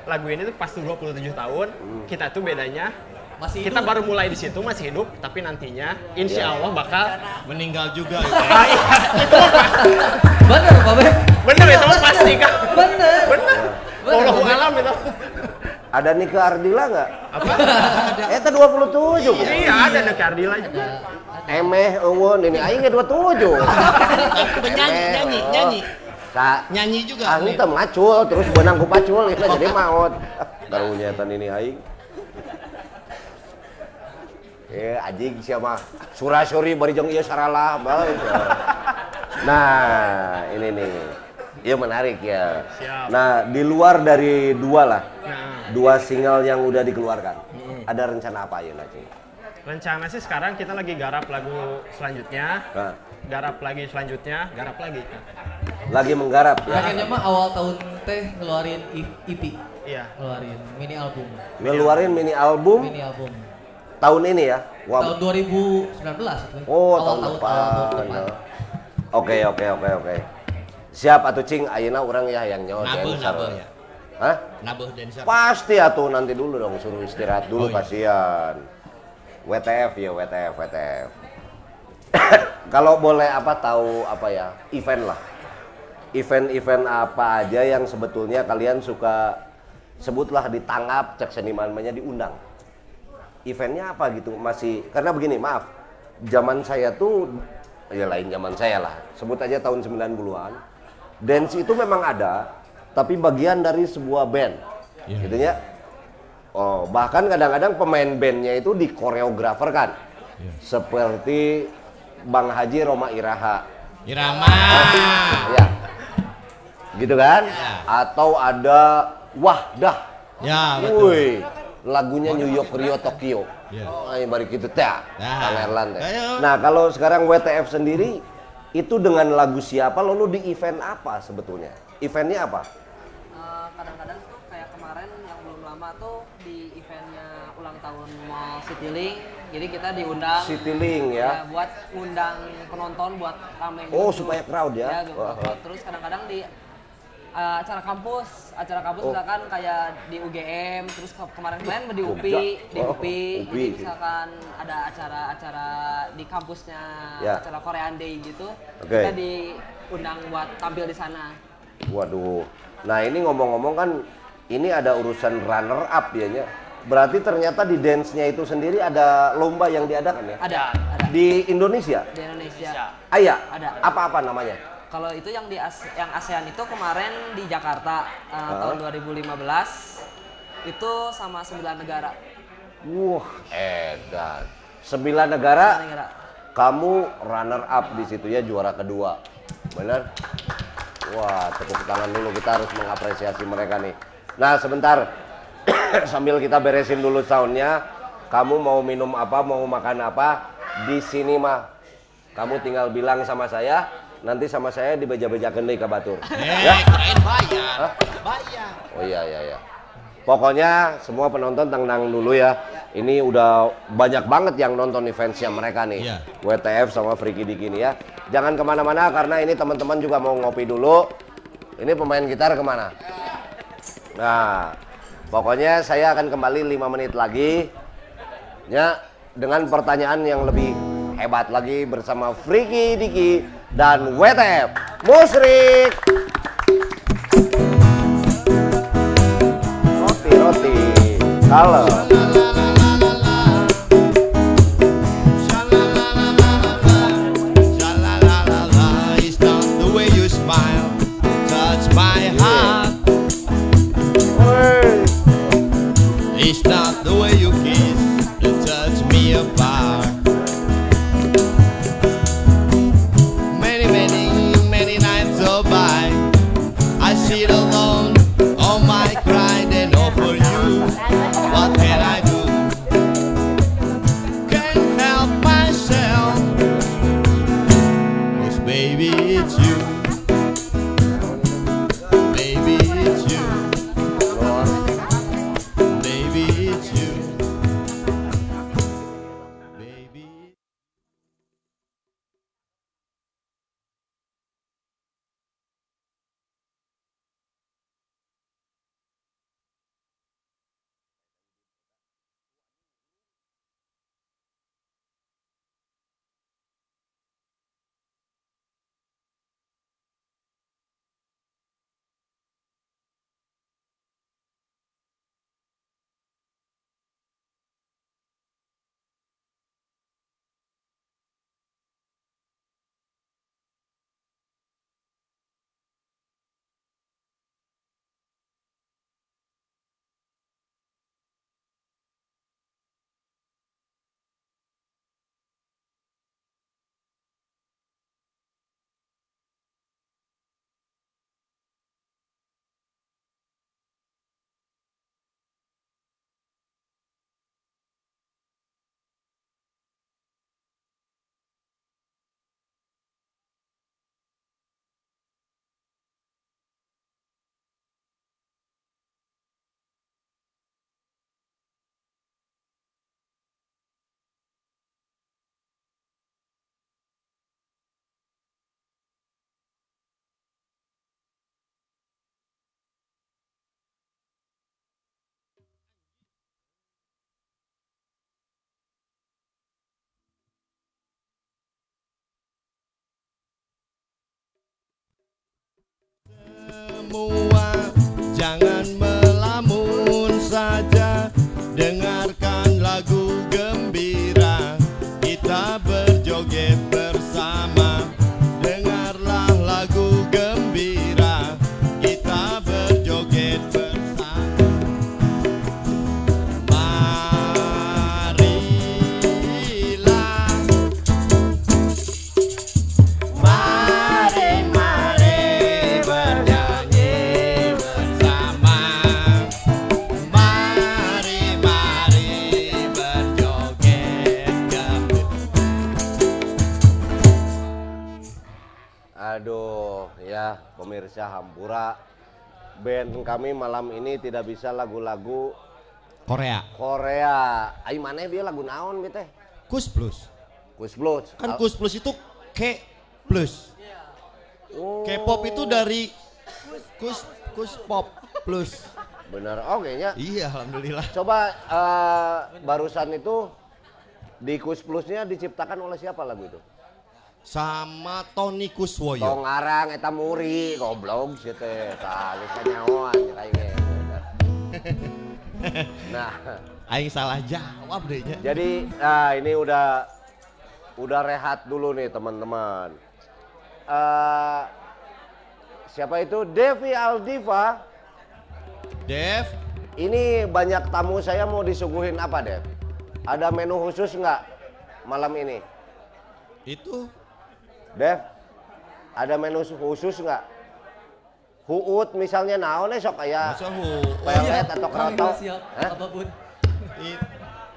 lagu ini tuh pas 27 tahun, kita tuh bedanya Masih kita hidup. baru mulai di situ masih hidup, tapi nantinya insya Allah bakal Meninggal juga. Ah, iya, Bener, Pak Bek. bener itu mah pasti kan. Bener. Bener. Wallahu alam itu. Ada Nika Ardila nggak? Apa? Eta 27. Iya ada ada Cardila juga. Emeh, eueun, ini aing ge 27. Nyanyi, nyanyi, oh. nyanyi. Sa, Nyanyi juga. ah teh macul, terus benang ku pacul, itu jadi maot. Karunya tan ini aing. Eh, anjing siapa? Surasuri bari jeung ieu saralah. Nah, ini nih. Iya menarik ya. Siap. Nah, di luar dari dua lah, Nah, dua single yang udah dikeluarkan. Ada rencana apa ya nanti? rencana sih sekarang kita lagi garap lagu selanjutnya. Nah, Garap lagi selanjutnya, garap lagi. lagi menggarap ya. Akhirnya mah awal tahun teh ngeluarin EP, Iya. ngeluarin mini album, Ngeluarin mini album mini album. Tahun ini ya. Wah, Tahun 2019 itu. Oh, tahun tahun, depan. awal tahun depan. ya. Oke, oke, oke, oke. Siap atuh cing, ayeuna urang ya yang nyawa Nabuh, nabuh ya. Hah? Nabuh dancer. Pasti atuh nanti dulu dong suruh istirahat Oh, dulu iya. kasihan. WTF ya, WTF, WTF. Kalau boleh apa tahu apa ya? Event lah. Event-event apa aja yang sebetulnya kalian suka sebutlah ditangkap cek seniman diundang. Eventnya apa gitu masih karena begini maaf zaman saya tuh ya lain zaman saya lah sebut aja tahun 90-an dance itu memang ada tapi bagian dari sebuah band gitu ya. Oh bahkan kadang-kadang pemain bandnya itu dikoreografer kan seperti Bang Haji Roma Iraha. Irama. ya gitu kan? Atau ada Wahdah. Ya, betul. Woi, lagunya New York, Rio, Tokyo. Iya. Oh, ini bari gitu teh. Nah. Erlan. Ayo. Nah, kalau sekarang WTF sendiri itu dengan lagu siapa lalu di event apa sebetulnya? Eventnya apa? Eh, kadang-kadang tuh kayak kemarin yang belum lama tuh di eventnya ulang tahun Mall Citylink jadi kita diundang Citylink ya. buat ngundang penonton buat rame Oh, gitu. supaya crowd ya? ya crowd. terus kadang-kadang di eh, acara kampus acara kampus Oh. misalkan kayak di UGM terus ke- kemarin-kemarin di Jogja. UPI di Oh, UPI UPI. jadi misalkan ada acara-acara di kampusnya Ya. acara Korean Day gitu Oke. kita diundang buat tampil di sana Waduh. Nah, ini ngomong-ngomong kan ini ada urusan runner up ya nya. Berarti ternyata di dance-nya itu sendiri ada lomba yang diadakan ya? ada ada Di Indonesia? di Indonesia Ayah, Ada. apa-apa namanya? Kalau itu yang di AS- yang ASEAN itu kemarin di Jakarta uh, tahun 2015 itu sama 9 negara. Wah, edan. Sembilan negara, 9 negara. kamu runner up di situ ya juara kedua. Bener? Wah, tepuk tangan dulu kita harus mengapresiasi mereka nih. Nah, sebentar. Sambil kita beresin dulu soundnya, kamu mau minum apa, mau makan apa, di sini mah kamu tinggal bilang sama saya, nanti sama saya dibeja-bejakeun deui ka batur. Eh, kirain bayar. Hah? Bayar. Oh iya iya iya. Pokoknya semua penonton tenang dulu ya. Ini udah banyak banget yang nonton eventsnya mereka nih. Iya. WTF sama Freaky Diki nih ya. Jangan ke mana-mana karena ini teman-teman juga mau ngopi dulu. Ini pemain gitar ke mana? Nah, pokoknya saya akan kembali 5 menit lagi. Ya, dengan pertanyaan yang lebih hebat lagi bersama Freaky Diki dan WTF. Musrik. Roti roti. Kalau Hampura. Band kami malam ini tidak bisa lagu-lagu Korea. Korea. Ayo mana dia lagu naon bi teh? Kus Plus. Kus Blues. Kan Kus Plus itu K plus. Oh, K-pop itu dari Kus Kus Pop plus. bener. Oke nya. Iya, alhamdulillah. Coba eh, barusan itu di Kus Plusnya diciptakan oleh siapa lagu itu? Sama Tony Kuswoyo. Tong arang eta muri goblok sih teh. Tah geus gitu. Nah, Aing salah jawab deh nya. jadi nah ini udah udah rehat dulu nih teman-teman. Eh siapa itu? Devi Aldiva. Dev, Ini banyak tamu saya mau disuguhin apa, Dev? Ada menu khusus nggak malam ini? itu Dev, ada menu khusus nggak? Huut misalnya naon eh, sok kayak masa hu. pelet atau kroto? Hah? apa pun.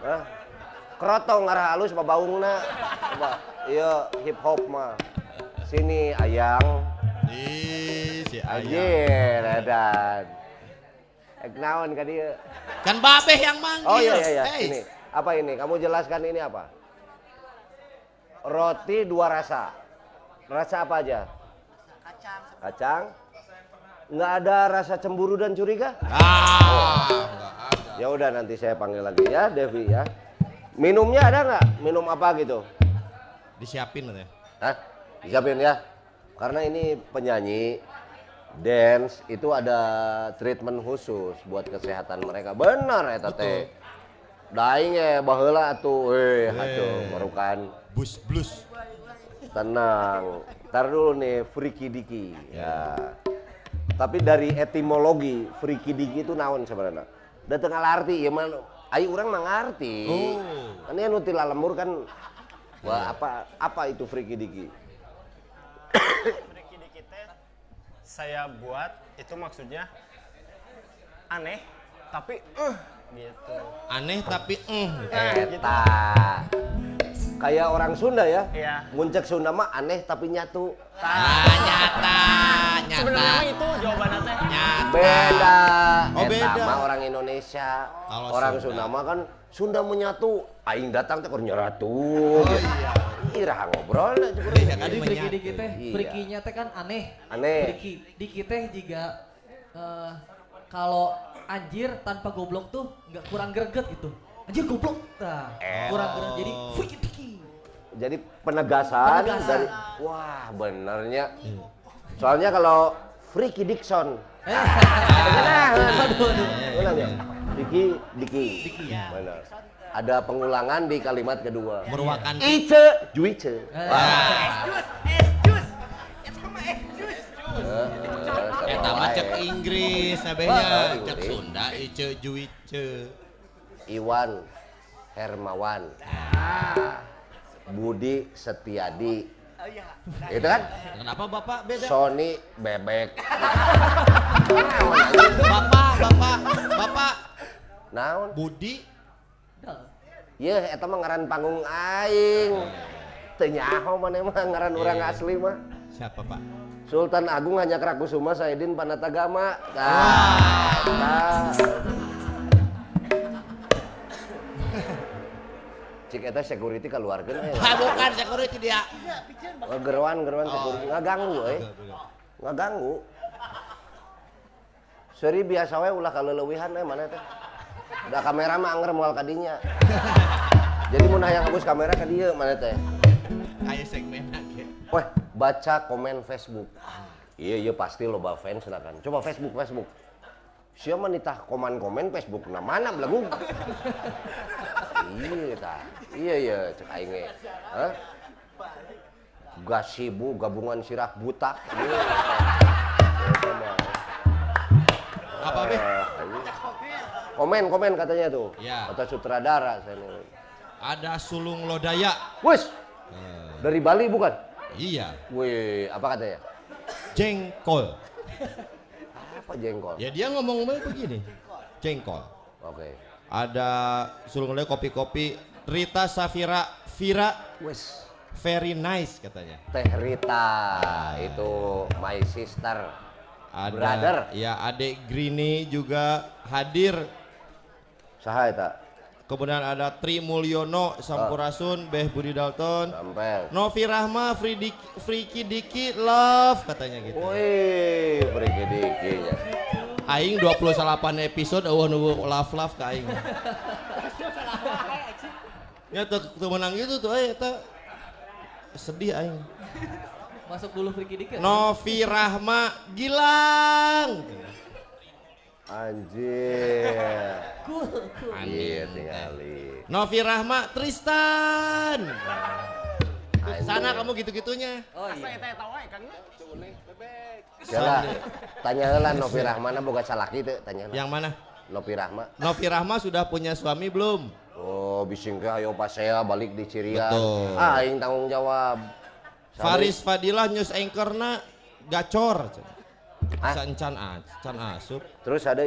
Hah? Kroto ngarah halus babaungna. Coba, iya hip hop mah. Sini ayang, Ih, si Ayang. anjir edan. Ek naon ka dieu? Kan Babeh yang manggil. Oh iya iya iya, Hey. ini. Apa ini? Kamu jelaskan ini apa? Roti dua rasa. Rasa apa aja? Kacang. Kacang. Nggak ada rasa cemburu dan curiga? Ah, enggak ada. Ya udah nanti saya panggil lagi ya, Devi ya. Minumnya ada nggak? Minum apa gitu? Disiapin katanya. Hah? Disiapin ya. Karena ini penyanyi dance itu ada treatment khusus buat kesehatan mereka. Benar ya teh. Daing ya baheula atuh eh atuh merukan Bus blues. Tenang. Ntar dulu nih Friki Diki ya. Tapi dari etimologi Friki Diki itu naon sebenarnya? Datang arti ya mah ayo orang mah ngarti. Oh. Ini anu ti lalembur kan wah apa apa itu Friki Diki? Friki dikit teh saya buat itu maksudnya aneh tapi eh gitu. Aneh tapi eh. Eta. Kayak orang Sunda ya. Iya. Muncak Sunda mah aneh tapi nyatu. Ah, nyata, nyata. Sebenarnya mah itu jawabannya teh. Nyata. Beda. Oh, Eta beda. mah orang Indonesia. Kalau orang Sunda. Sunda mah kan Sunda menyatu. Aing datang teh keur nyeratu. Oh iya. Ira ngobrol. Iya, kan Jadi menyatu. friki dikit teh, Iya. frikinya teh kan aneh. Aneh. Friki dikit teh juga eh, kalau anjir tanpa goblok tuh nggak kurang greget gitu. Anjir goblok, nah kurang greget. Jadi friki dikit. Jadi penegasan, Penegasan. dari wah benernya. Soalnya kalau Freaky Dixon. Eh, aduh, aduh. Ulang ya. Diki, Diki. Benar. Ada pengulangan di kalimat kedua. Meruakan Ice, Juice. Eh, Eta mah cek Inggris Wah, Inggris. cek Sunda ice juice. Iwan Hermawan. Budi Setiadi. Itu kan? Kenapa Bapak beda? Sony Bebek. Bapak, Bapak, Bapak Naon? Budi Ye, eta mah ngaran panggung aing. Teu nyaho maneh mah ngaran urang asli mah. siapa Pak? Sultan Agung hanya Krakusuma Saidin Panatagama. Nah, nah. Cik eta security keluarga Ah, bukan security dia. Geruan, geruan security. Ngaganggu euy. Ngaganggu. Seri biasa we ulah kaleulewihan we mana teh. Da kamera mah anger moal kadinya. Jadi mun hayang ngabus kamera ka dieu mana teh. Kayak segmen. Weh, baca komen Facebook. Iya, iya pasti loba fans lah kan. Coba Facebook, Facebook. Siapa nitah komen-komen Facebook nah mana belagu? Iya tah. Iya iya cek aing ge. Hah? Gasibu gabungan sirah butak. Iya. Apa? Eh, anjing. Komen komen katanya tuh. Ya. Kata sutradara saya nih. Ada sulung lodaya. Wes. Dari Bali bukan? Iya, Wih, apa katanya? jengkol. Apa jengkol? Ya dia ngomong-ngomong begini. Jengkol. Oke. Ada lodaya kopi-kopi Rita Safira Vira Wes. very nice katanya. Teh Rita itu my sister. Ada, Brother. Ya, adik Grini juga hadir. Saha eta? Kemudian ada Tri Mulyono, Sampurasun, Beh Budi Dalton, Sampel. Novi Rahma, Friki Diki, Love katanya gitu. Wih, pergi dikinya. Aing 28 episode eueuh nu love love ka aing. Ya tuh, tuh menang gitu tuh eh eta sedih aing. Masuk dulu Friki dikit. Novi Rahma Gilang. Anjir. Anjing. Iya tinggali. Novi Rahma Tristan. Sana kamu gitu-gitunya. Oh iya. Jala, tanya heula Novi Rahmana boga salaki teu tanya. Yang mana? Novi Rahma. Novi Rahma sudah punya suami belum? Oh, bising ke ayo pas saya balik di Cirian. Betul. Ah, aing tanggung jawab. Faris Fadilah news anchorna gacor. Ah. Can can asup. Terus ada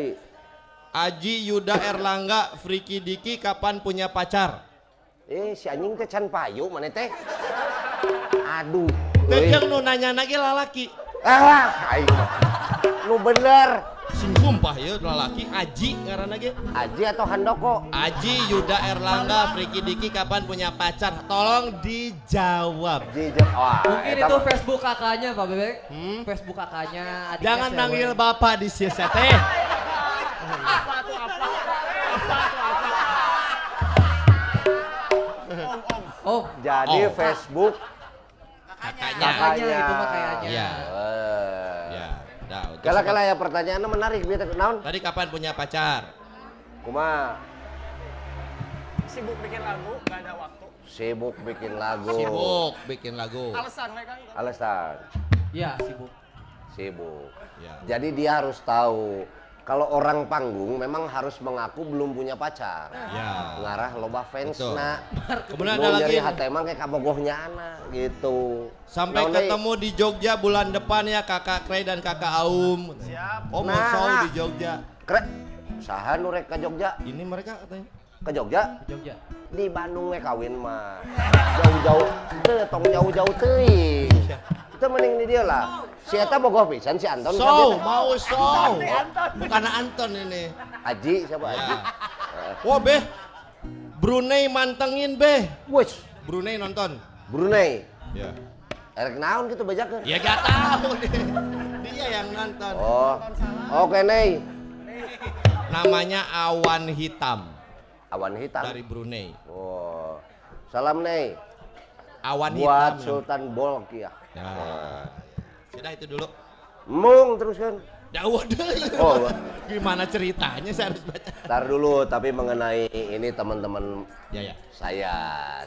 Aji Yuda Erlangga Friki Diki kapan punya pacar? eh si anjing teh can payu mana teh? Aduh. Teh jeung nu nanya lagi lalaki. Ah, aing. Nu bener. Sing sumpah ya lalaki Aji ngaranna ge. Aji atau Handoko? Aji Yuda Erlangga Friki Diki kapan punya pacar? Tolong dijawab. Jeung wah. Mungkin eta itu Facebook kakaknya Pak Bebek. Hmm? Facebook kakaknya. Jangan cewek. manggil bapak di sini teh. Oh, Jadi Oh. Facebook Kakaknya. kakaknya itu mah kayaknya. Iya. Ya, terus Kala kala ya pertanyaannya menarik biar naon? Tadi kapan punya pacar? Kumaha? Sibuk bikin lagu, gak ada waktu. Sibuk bikin lagu. Sibuk bikin lagu. Alasan mereka kan. Alasan Iya, sibuk. sibuk. Ya. Jadi dia harus tahu kalau orang panggung memang harus mengaku belum punya pacar. Ya. Ngarah loba fans Betul. na. Kemudian ada lagi hati emang kayak kabogohnya anak gitu. sampai deui? ketemu di Jogja bulan depan ya Kakak Kray dan Kakak Aum. Siap. Oh, mau Nah. di Jogja. Kre, saha nu rek ke Jogja? Ini mereka katanya. Ke Jogja? Jogja. Di Bandung we kawin mah. Jauh-jauh, teu tong jauh-jauh teuing. Itu mending di dia lah. Si Eta bogoh pisan si Anton. Dia- mau show. Bukan Anton ini. Aji siapa Aji? Wah, Beh. Brunei mantengin, Beh. Wes, Brunei nonton. Brunei. Ya. Erek naon gitu bajakeun. Ya gak tahu deh. Dia yang nonton. Oh. Oke, Nei. Namanya Awan Hitam Awan hitam. dari Brunei. Oh. Salam, Nei. Awan Buat Hitam. Sultan Bolk ya. Ya. Sudah itu dulu. Mung teruskan. Jauh deh. Oh. Gimana ceritanya saya harus baca. Ntar dulu, tapi mengenai ini teman-teman Ya ya. saya,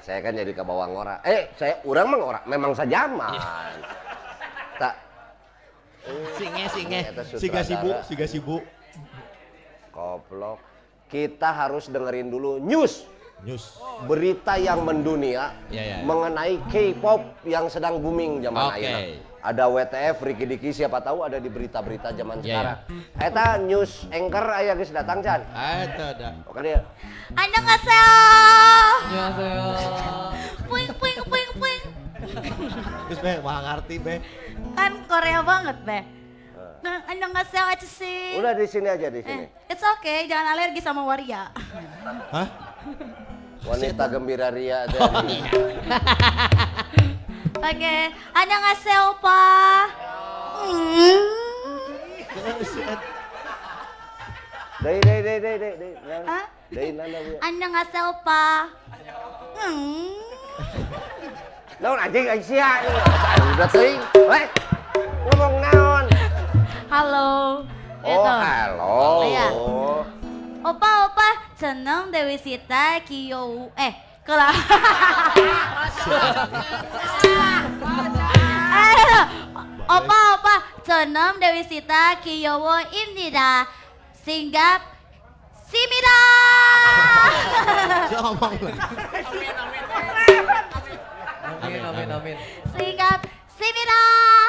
saya kan jadi ke bawah ngora. Eh, saya orang mah ngora, memang sajaman. Tak Singe singe. Siga sibuk, siga sibuk. koplok kita harus dengerin dulu news. News. Berita yang mendunia yeah, yeah. mengenai K-pop yang sedang booming zaman okay. akhir. Ada WTF, Ricky Diki, siapa tahu ada di berita-berita zaman yeah, sekarang. Yeah. Eta news anchor ayah guys datang Chan. Eta ada. Oke dia. Nggak Annyeonghaseyo. puing puing puing puing. Terus beh, ngerti be? Kan Korea banget be. Nah, Anda nggak sehat sih. Udah di sini aja di eh, sini. Eh, it's okay, jangan alergi sama waria. Hah? Wanita gembira ria dari. Oh, iya. Oke, okay. hanya nggak sel pa. Dei, dei, dei, dei, dei, dei. Hah? Dei, nanda. Iya. Anda nggak sel pa. Lo Lawan anjing Asia. Udah sih. Weh, ngomong now halo. Oh, gitu. halo. Iya. Opa, opa, seneng Dewi Sita Kiyo eh kela. opa, opa, seneng Dewi Sita Kiyowo Indira Singgap Simida. Jangan ngomong lagi. Amin, amin, amin. Amin, amin, amin. Singgap Simida.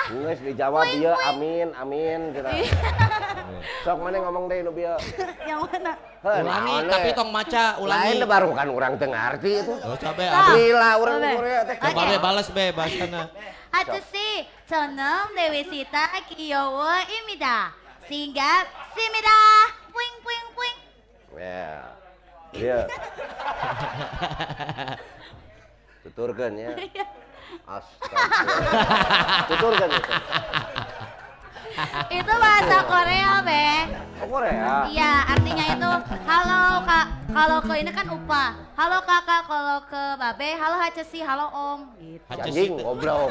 Geus dijawab puing. amin amin cenah. Sok mana ngomong deh nu bieu. Yang mana? Ulangi, naon tapi tong maca, ulangi. Lain baru kan urang teu ngarti itu. Oh, coba Sok. Gila urang Coba. Korea teh. Coba Oke. be balas be bahasana. Atsushi, Chonom Dewi Sita Kiyowo Imida. Singgap Simida. Puing puing puing. Ya. Iya. Tuturkeun ya. Acho. Tá. Tô brincando. Itu bahasa Korea, Be. Oh, Korea. Iya, artinya itu halo kak. Kalau ke ini kan upah. Halo kakak, kalau ke babe, halo hacesi, halo om. Gitu. Anjing ngobrol.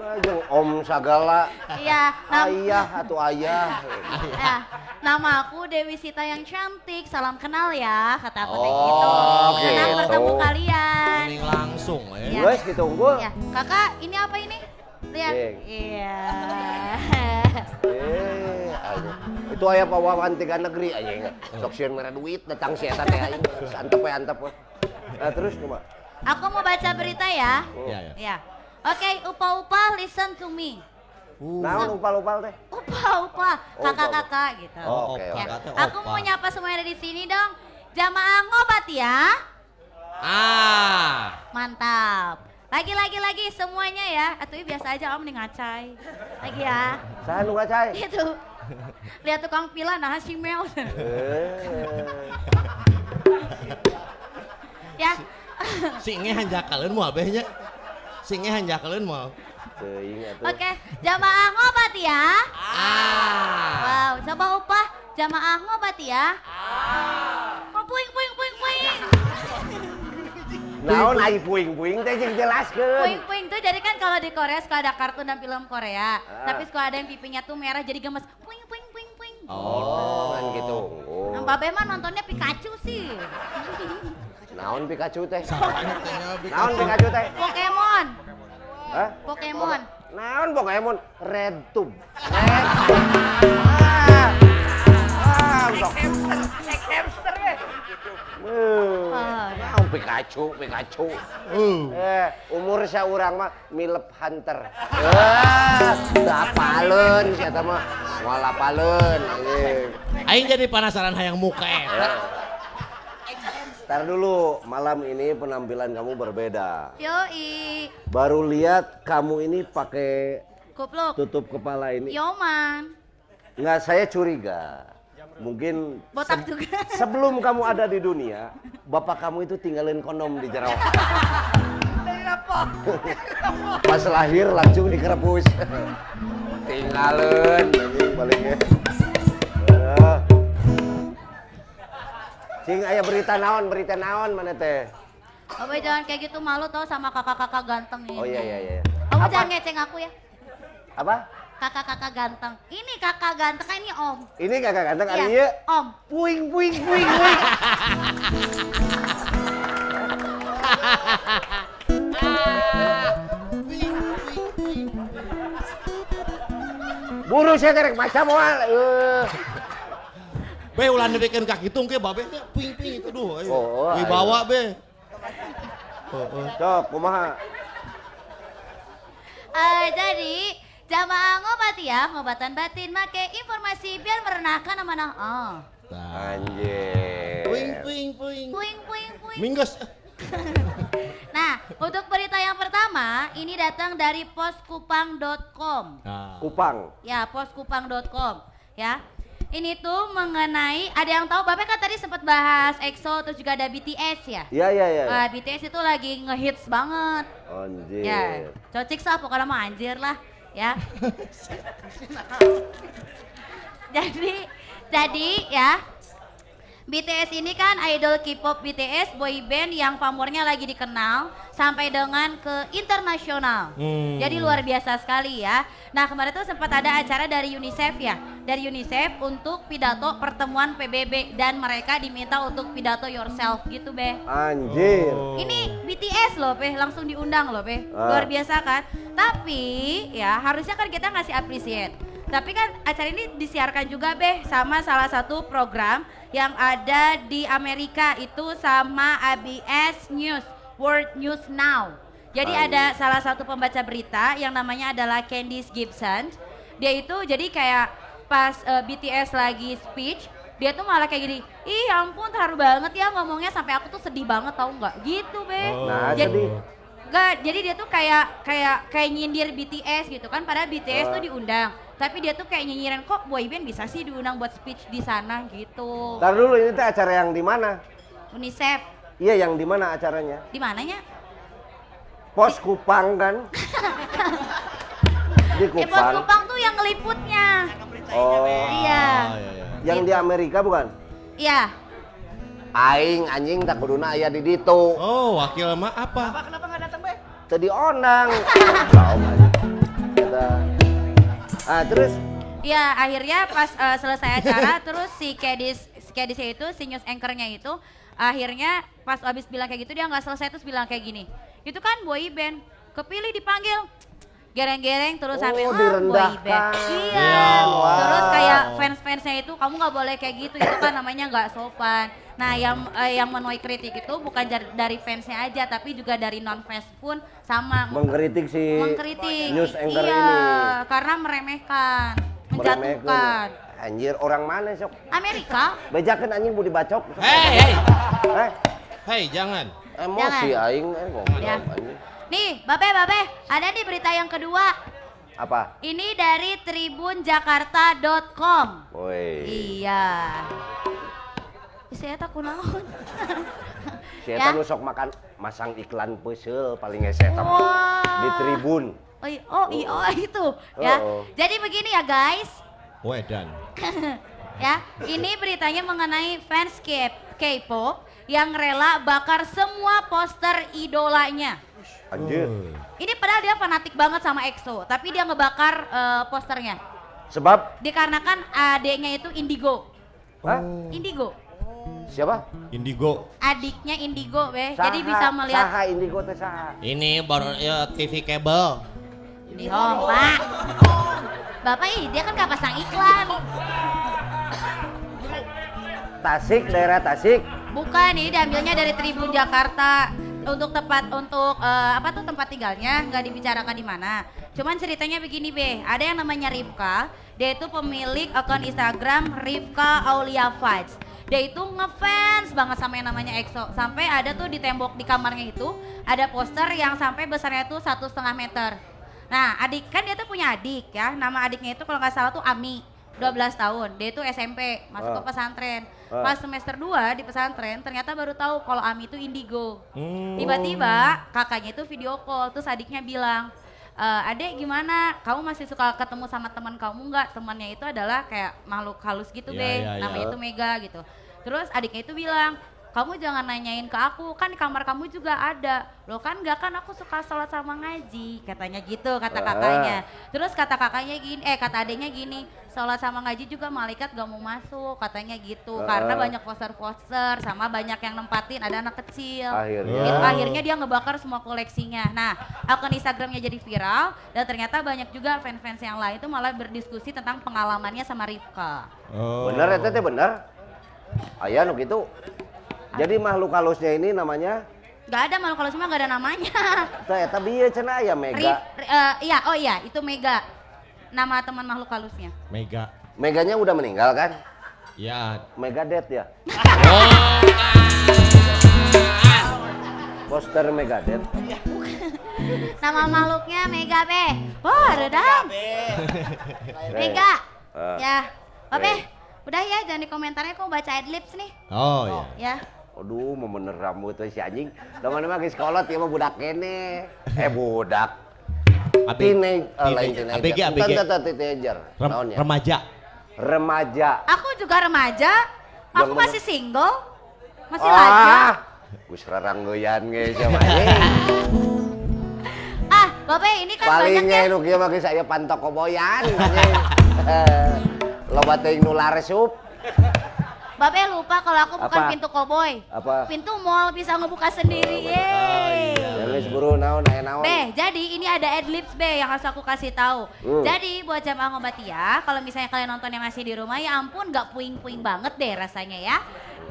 Nah, jeung om sagala. Iya, Ayah atau ayah. ya, nama aku Dewi Sita yang cantik. Salam kenal ya, kata aku teh Oh, gitu. Senang gitu. bertemu kalian. Mending langsung ya. Wes gitu unggul. Ya, kakak, ini apa ini? Lihat. Iya. Eh. Itu aya pawawan tiga negeri aja ingat. Sok sieun mere duit datang si eta teh aing. Antep we antep we. Nah, terus coba. Aku mau baca berita ya. Iya, ya. Ya. Oke, upa-upa listen to me. Naon upal-upal teh? Upa-upa, Oh, kakak-kakak gitu. Oh, oke, Ya, oke. Aku mau nyapa semuanya di sini dong. Jamaah ngobat ya. Ah. Mantap. Lagi lagi lagi semuanya ya. Atau biasa aja om nih ngacai. Lagi ya. Saha nu ngacai? Itu. Lihat tukang pila nah si Mel. Eh. ya. Si nge hanjakaleun moal be nya. Si nge hanjakaleun moal. Teuing atuh. Oke, jamaah ngobat ya. Ah. Wow, coba upah jamaah ngobat ya. Oh, puing puing puing puing. Naon ai puing-puing teh jeung jelaskeun. Puing-puing tuh jadi kan kalau di Korea suka ada kartun dan film Korea. Ah. Tapi suka ada yang pipinya tuh merah jadi gemes. Puing puing puing puing. Oh, kan gitu. Nah, Oh. Babe mah nontonnya Pikachu sih. Naon Pikachu teh? Naon Pikachu teh? Pokemon. Hah? Pokemon. Naon Pokemon? Red Tube. Red Tube. Ah. Ah, sok. Eh, Pikachu, Pikachu. Eh, umur saurang mah milep hunter. Eh, dapaleun si eta mah. Moal apaleun anjing. Aing jadi penasaran hayang muka eta. Ntar dulu, malam ini penampilan kamu berbeda. Yoi. Baru lihat kamu ini pakai Kupluk. tutup kepala ini. Yoman. Nggak, saya curiga. Mungkin Botak juga. sebelum kamu ada di dunia, bapak kamu itu tinggalin kondom di Jerawat. Pas lahir langsung dikerebus. Tinggalin, baliknya. Eh. Cing aya berita naon, berita naon mana teh? Babe jangan kayak gitu malu tau sama kakak-kakak ganteng ini. Oh iya iya iya. Kamu Apa? jangan ngeceng aku ya. Apa? Kakak-kakak ganteng. Ini kakak ganteng kan ini om. Ini kakak ganteng Iya, ya? Om. Puing puing puing puing. Buru saya kerek macam moal. Eh. Be ulah nepikeun ka kitung ke babe nya ping-ping itu duh. ayo. Oh, Wibawa be. Cok, kumaha? Eh, jadi jamaah ngobat ya, ngobatan batin make informasi biar merenahkan amanah oh. Anjir. Puing puing puing. Puing puing puing. Minggus. Nah, untuk berita yang pertama ini datang dari poskupang.com. Nah. Kupang. Ya, poskupang.com ya. Ini tuh mengenai ada yang tahu Bapak kan tadi sempat bahas EXO terus juga ada BTS ya. Iya iya iya. Wah, BTS itu lagi ngehits banget. Anjir. Ya, cocik sah pokoknya mah anjir lah, ya. jadi, jadi ya, BTS ini kan idol K-pop BTS boy band yang pamornya lagi dikenal sampai dengan ke internasional. Hmm. Jadi luar biasa sekali ya. Nah kemarin tuh sempat ada acara dari UNICEF ya, dari UNICEF untuk pidato pertemuan PBB dan mereka diminta untuk pidato yourself gitu be. Anjir. Ini BTS loh, Peh, langsung diundang loh, Peh. Ah. Luar biasa kan? Tapi ya harusnya kan kita ngasih appreciate. Tapi kan acara ini disiarkan juga, Beh, sama salah satu program yang ada di Amerika itu sama ABS News, World News Now. Jadi Anjing. ada salah satu pembaca berita yang namanya adalah Candice Gibson. Dia itu jadi kayak pas eh, BTS lagi speech, dia tuh malah kayak gini, ih ya ampun terharu banget ya ngomongnya sampai aku tuh sedih banget tau nggak? Gitu be. Nah, jadi, jadi Enggak, jadi dia tuh kayak kayak kayak nyindir BTS gitu kan, padahal BTS Oh. tuh diundang. Tapi dia tuh kayak nyinyirin kok boyband bisa sih diundang buat speech di sana gitu. Ntar dulu ini teh acara yang di mana? UNICEF, Iya, yang di mana acaranya? di mananya? Pos Kupang kan? di Eh Bos Kupang. Kupang tuh yang ngeliputnya. Oh, Iya. yang di Amerika bukan? Iya. Aing anjing tak kuduna aya di ditu. Oh, wakil mah apa? Kenapa datang, Be? Tadi onang. Ah, terus Iya, akhirnya pas eh, selesai acara terus si Kedis si Kedis itu si news anchornya itu akhirnya pas abis bilang kayak gitu dia nggak selesai terus bilang kayak gini. Itu kan boy band, kepilih dipanggil gereng-gereng terus Oh, sampai boy direndahkan. band. Iya. Wow. Terus kayak fans-fansnya itu kamu nggak boleh kayak gitu itu kan namanya nggak sopan. Nah, yang eh, yang menuai kritik itu bukan dari fansnya aja tapi juga dari non fans pun sama mengkritik si mengkritik. news anchor iya, ini. karena meremehkan, Meremehkan. menjatuhkan. Anjir, orang mana sok? Amerika? Bejakeun anjing budi bacok. Hei, hei. Hei, jangan. emosi Jangan. aing eh ngomong Ya. anjing. Nih, Babe, Babe, ada nih berita yang kedua. Apa? Ini dari tribunjakarta.com. Woi. Iya. Saya tak kunaon. Si Ya. sok makan masang iklan peusel paling. Wah. di Tribun. Oh, oh, i- oh, itu ya. Oh. Jadi begini ya guys, Wedan. ya. Ini beritanya mengenai fans K-pop yang rela bakar semua poster idolanya. Anjir. Ini padahal dia fanatik banget sama EXO, tapi dia ngebakar eh, posternya. Sebab Dikarenakan adiknya itu Indigo. Hah? Indigo. Siapa? Indigo. Adiknya Indigo, be. Saha, Jadi bisa melihat Saha Indigo teh saha? Ini baru ya, TV kabel. di home, Pak. Bapak ih, dia kan gak pasang iklan. Tasik, daerah Tasik. Bukan, ini diambilnya dari Tribun Jakarta. Untuk tempat untuk eh, apa tuh tempat tinggalnya nggak dibicarakan di mana. Cuman ceritanya begini be, ada yang namanya Rifka, dia itu pemilik akun Instagram Rifka Aulia Vibes. Dia itu ngefans banget sama yang namanya EXO. Sampai ada tuh di tembok di kamarnya itu ada poster yang sampai besarnya tuh satu setengah meter. Nah, adik kan dia tuh punya adik ya. Nama adiknya itu kalau nggak salah tuh Ami. 12 tahun. Dia itu SMP, masuk ke Ah. pesantren. Ah. Pas semester 2 di pesantren, ternyata baru tahu kalau Ami itu indigo. Hmm. Tiba-tiba kakaknya itu video call, terus adiknya bilang, e, adek gimana? Kamu masih suka ketemu sama teman kamu nggak? Temannya itu adalah kayak makhluk halus gitu, Ya, be. ya, ya. Namanya itu Mega gitu. Terus adiknya itu bilang, kamu jangan nanyain ke aku, kan di kamar kamu juga ada. Loh kan nggak kan aku suka sholat sama ngaji, katanya gitu kata Ah. kakaknya. Terus kata kakaknya gini, eh kata adiknya gini, sholat sama ngaji juga malaikat gak mau masuk, katanya gitu. Karena Ah. banyak poster-poster sama banyak yang nempatin, ada anak kecil. Akhirnya. Gitu, akhirnya dia ngebakar semua koleksinya. Nah, akun Instagramnya jadi viral dan ternyata banyak juga fans-fans yang lain itu malah berdiskusi tentang pengalamannya sama Rifka. Oh. Bener eta teh bener. Aya nu kitu. Jadi makhluk halusnya ini namanya Gak ada malu kalau semua gak ada namanya. teh eta bieu cenah aya Rif, Mega. ri- eh, iya, oh iya, itu Mega. Nama teman makhluk halusnya. Mega. Meganya udah meninggal kan? Ya. Megadeth ya. Oh. Poster Megadeth. Nama makhluknya Mega be. Wah, redang. Mega. Ah. Ya. Oke. udah ya jangan di komentarnya kok baca adlibs nih. Oh ya. Ya. Aduh, mau bener rambut tuh si anjing. Dong geus kolot ieu mah budak kene. Eh budak. Teenage, eh, lain teenager. ABG, ABG. Entar, entar, teenager. Ya? remaja. Remaja. Aku juga remaja. Aku masih single. Masih Ah, lajang. Geus raranggoyan ge sama anjing. Ah, Babe ini kan banyak ya. Palingnya nu kieu mah geus aya pantoko boyan anjing. Eh, Loba teuing nu laresup. Babe lupa kalau aku bukan Apa? pintu koboi. Apa? Pintu mall bisa ngebuka sendiri. Yeay. Ya geus buru naon aya naon. Be, jadi ini ada adlibs Be yang harus aku kasih tahu. Hmm. Jadi buat jamaah ngobatia, kalau misalnya kalian nontonnya masih di rumah ya ampun gak puing-puing banget deh rasanya ya.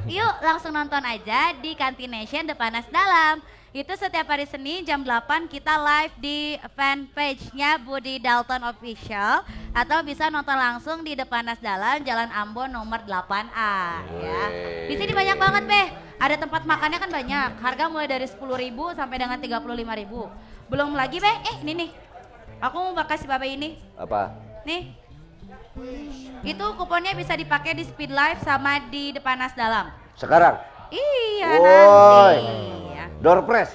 Yuk langsung nonton aja di Kantin Nation The Panas Dalam. Itu setiap hari Senin jam 8 kita live di fanpage-nya Budi Dalton Official atau bisa nonton langsung di depan Nasdalan Jalan Ambon nomor 8A ya. Di sini banyak banget, Beh. Ada tempat makannya kan banyak. Harga mulai dari 10.000 sampai dengan 35.000. Belum lagi, Beh. Eh, ini nih. Aku mau kasih Babe ini. Apa? Nih. Itu kuponnya bisa dipakai di Speed Live sama di depan Nasdalam. Sekarang. Iya Woi. nanti. Ya. Door press.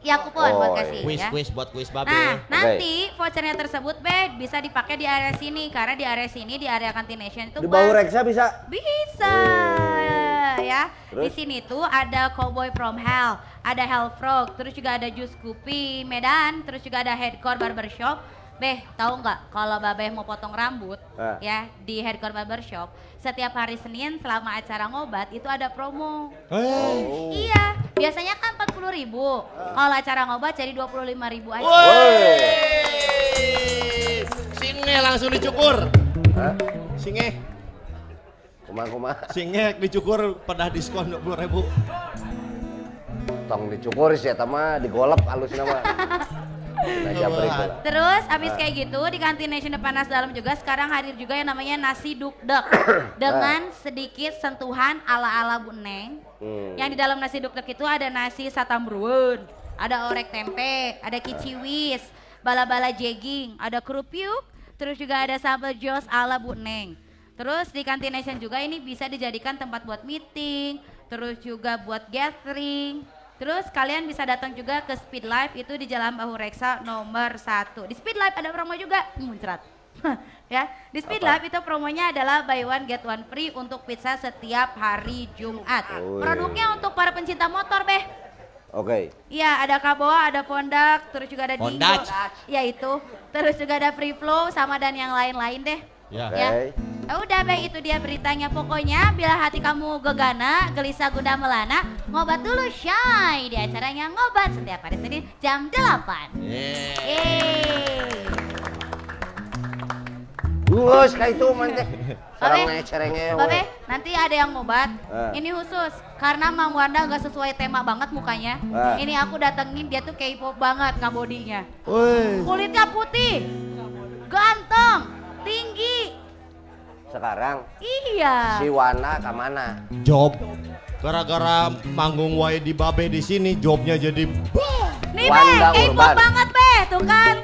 Ya kupon buat Oh, kasih Quiz, ya. quiz buat quiz babe. Nah, nanti vouchernya tersebut Be bisa dipakai di area sini karena di area sini di area Cantination itu Di bawah Reksa bisa. bisa ya. Di sini tuh ada Cowboy from Hell, ada Hell Frog, terus juga ada Jus Kopi Medan, terus juga ada Headcore Barbershop. Beh, tahu nggak kalau Babeh mau potong rambut Ah. ya di Headcore Barbershop setiap hari Senin selama acara ngobat itu ada promo. Oh. Iya, biasanya kan 40.000 ribu. Kalau acara ngobat jadi 25.000 ribu aja. Singe langsung dicukur. Hah? Singe, Kumah-kumah. singe dicukur pada diskon 20 ribu. Tong dicukur sih eta mah digolep nama. Nah. Terus abis kayak gitu di kantin Nation Depan Nas Dalam juga sekarang hadir juga yang namanya nasi dukdek dengan sedikit sentuhan ala-ala Bu Neng. Hmm. Yang di dalam nasi dukdek itu ada nasi satam bruun, ada orek tempe, ada kiciwis, bala-bala jegging, ada kerupiuk, terus juga ada sambal jos ala Bu Neng. Terus di kantin Nation juga ini bisa dijadikan tempat buat meeting, terus juga buat gathering. Terus kalian bisa datang juga ke Speed Live itu di Jalan Bahu Reksa nomor 1. Di Speed Live ada promo juga, muncrat. ya, di Speed? Live itu promonya adalah buy one get one free untuk pizza setiap hari Jumat. Wih. Produknya untuk para pencinta motor, Beh. Oke. Iya, ada Kaboa, ada Pondak, terus juga ada Dingo. Pondaj. Ya itu. Terus juga ada Free Flow sama dan yang lain-lain deh. Ya. Oke. Ya. Ya udah Beh, itu dia beritanya. Pokoknya bila hati kamu gegana, gelisah gundah melana, ngobat dulu Shy di acaranya ngobat setiap hari Senin jam 8. Yeah. Yeay. Geus ka itu. Sareng Babe, nanti ada yang ngobat. Eh. Ini khusus karena Mang Wanda nggak sesuai tema banget mukanya. Eh. Ini aku datengin dia tuh K-pop banget nggak bodinya. Woi. Kulitnya putih, ganteng, tinggi. Sekarang Iya. si Wana ke mana? Job. Gara-gara manggung wae di babe di sini jobnya jadi Nih Wanda K-pop Urban. banget Beh, tuh kan.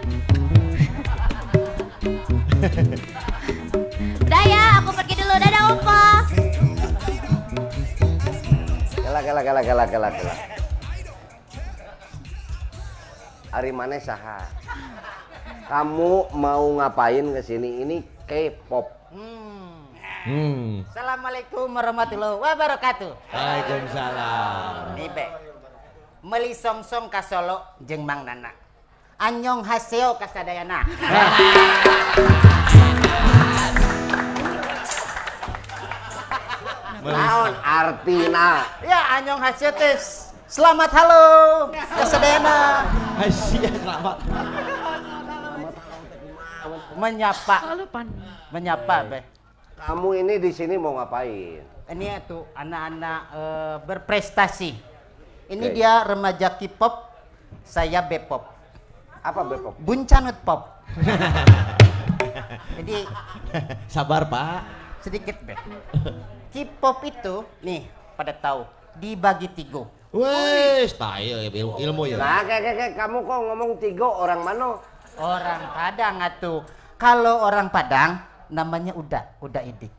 Udah ya, aku pergi dulu. Dadah Opa. Kela kela kela kela kela kela. Ari mana saha? Kamu mau ngapain ke sini? Ini K-pop. Hmm. Assalamualaikum warahmatullahi wabarakatuh. Waalaikumsalam. Nih be, meli songsong ka Solo jeung Mang Nana. Anyong haseo ka sadayana. Naon artina? Ya anyong haseo teh selamat halo ka sadayana. Asia selamat. Menyapa. Menyapa be. Kamu ini di sini mau ngapain? Ini tuh anak-anak eh, berprestasi. Ini Oke. dia remaja K-pop, saya B-pop. Apa Bepop? Buncanut pop. Jadi Sabar, Pak. sedikit be. K-pop itu nih pada tahu dibagi tiga. Wes, tayo ilmu, ilmu ya. Nah, kayak kayak kayak kamu kok ngomong tiga orang mana? Orang Padang atuh. Kalau orang Padang namanya Uda, Uda Idik.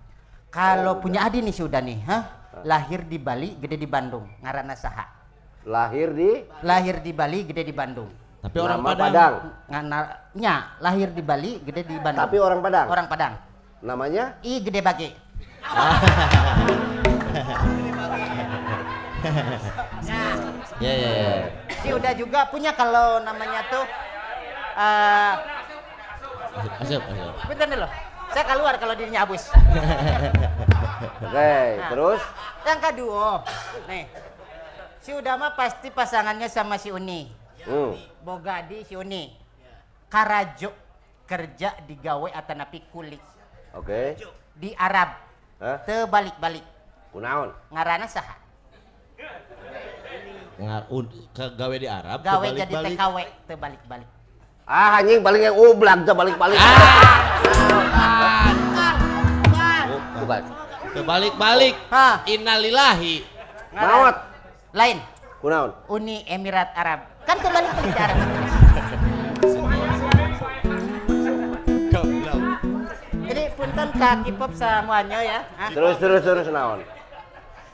Kalau punya adik nih si Uda nih, hah? Lahir di Bali, gede di Bandung. Ngaranna saha? Lahir di Lahir di Bali, gede di Bandung. Tapi orang nama Padang. Padang. Nganarnya lahir di Bali, gede di Bandung. Tapi orang Padang. orang Padang. Namanya? I gede bage. Ya, ya, ya. Si Uda juga punya kalau namanya tuh eh Asap, asap. bentar dulu. Saya keluar kalau dirinya habis. Oke, Nah. terus Yang kedua, nih. Si Uda mah pasti pasangannya sama si Uni. hmm. Bogadi si Uni. Karajo kerja di gawe atanapi kulit Oke. di Arab. Hah? Teu balik-balik. Kunaon? Ngarana saha? Ngar- ke gawe di Arab gawe jadi. TKW teu balik-balik Ah anjing paling yang ublak teh balik-balik. Bukan. ke balik-balik Hah. innalillahi Maot. lain Kunaon? Uni Emirat Arab kan kembali ke Arab jadi punten ka K-pop semuanya ya Ah, Terus terus terus naon?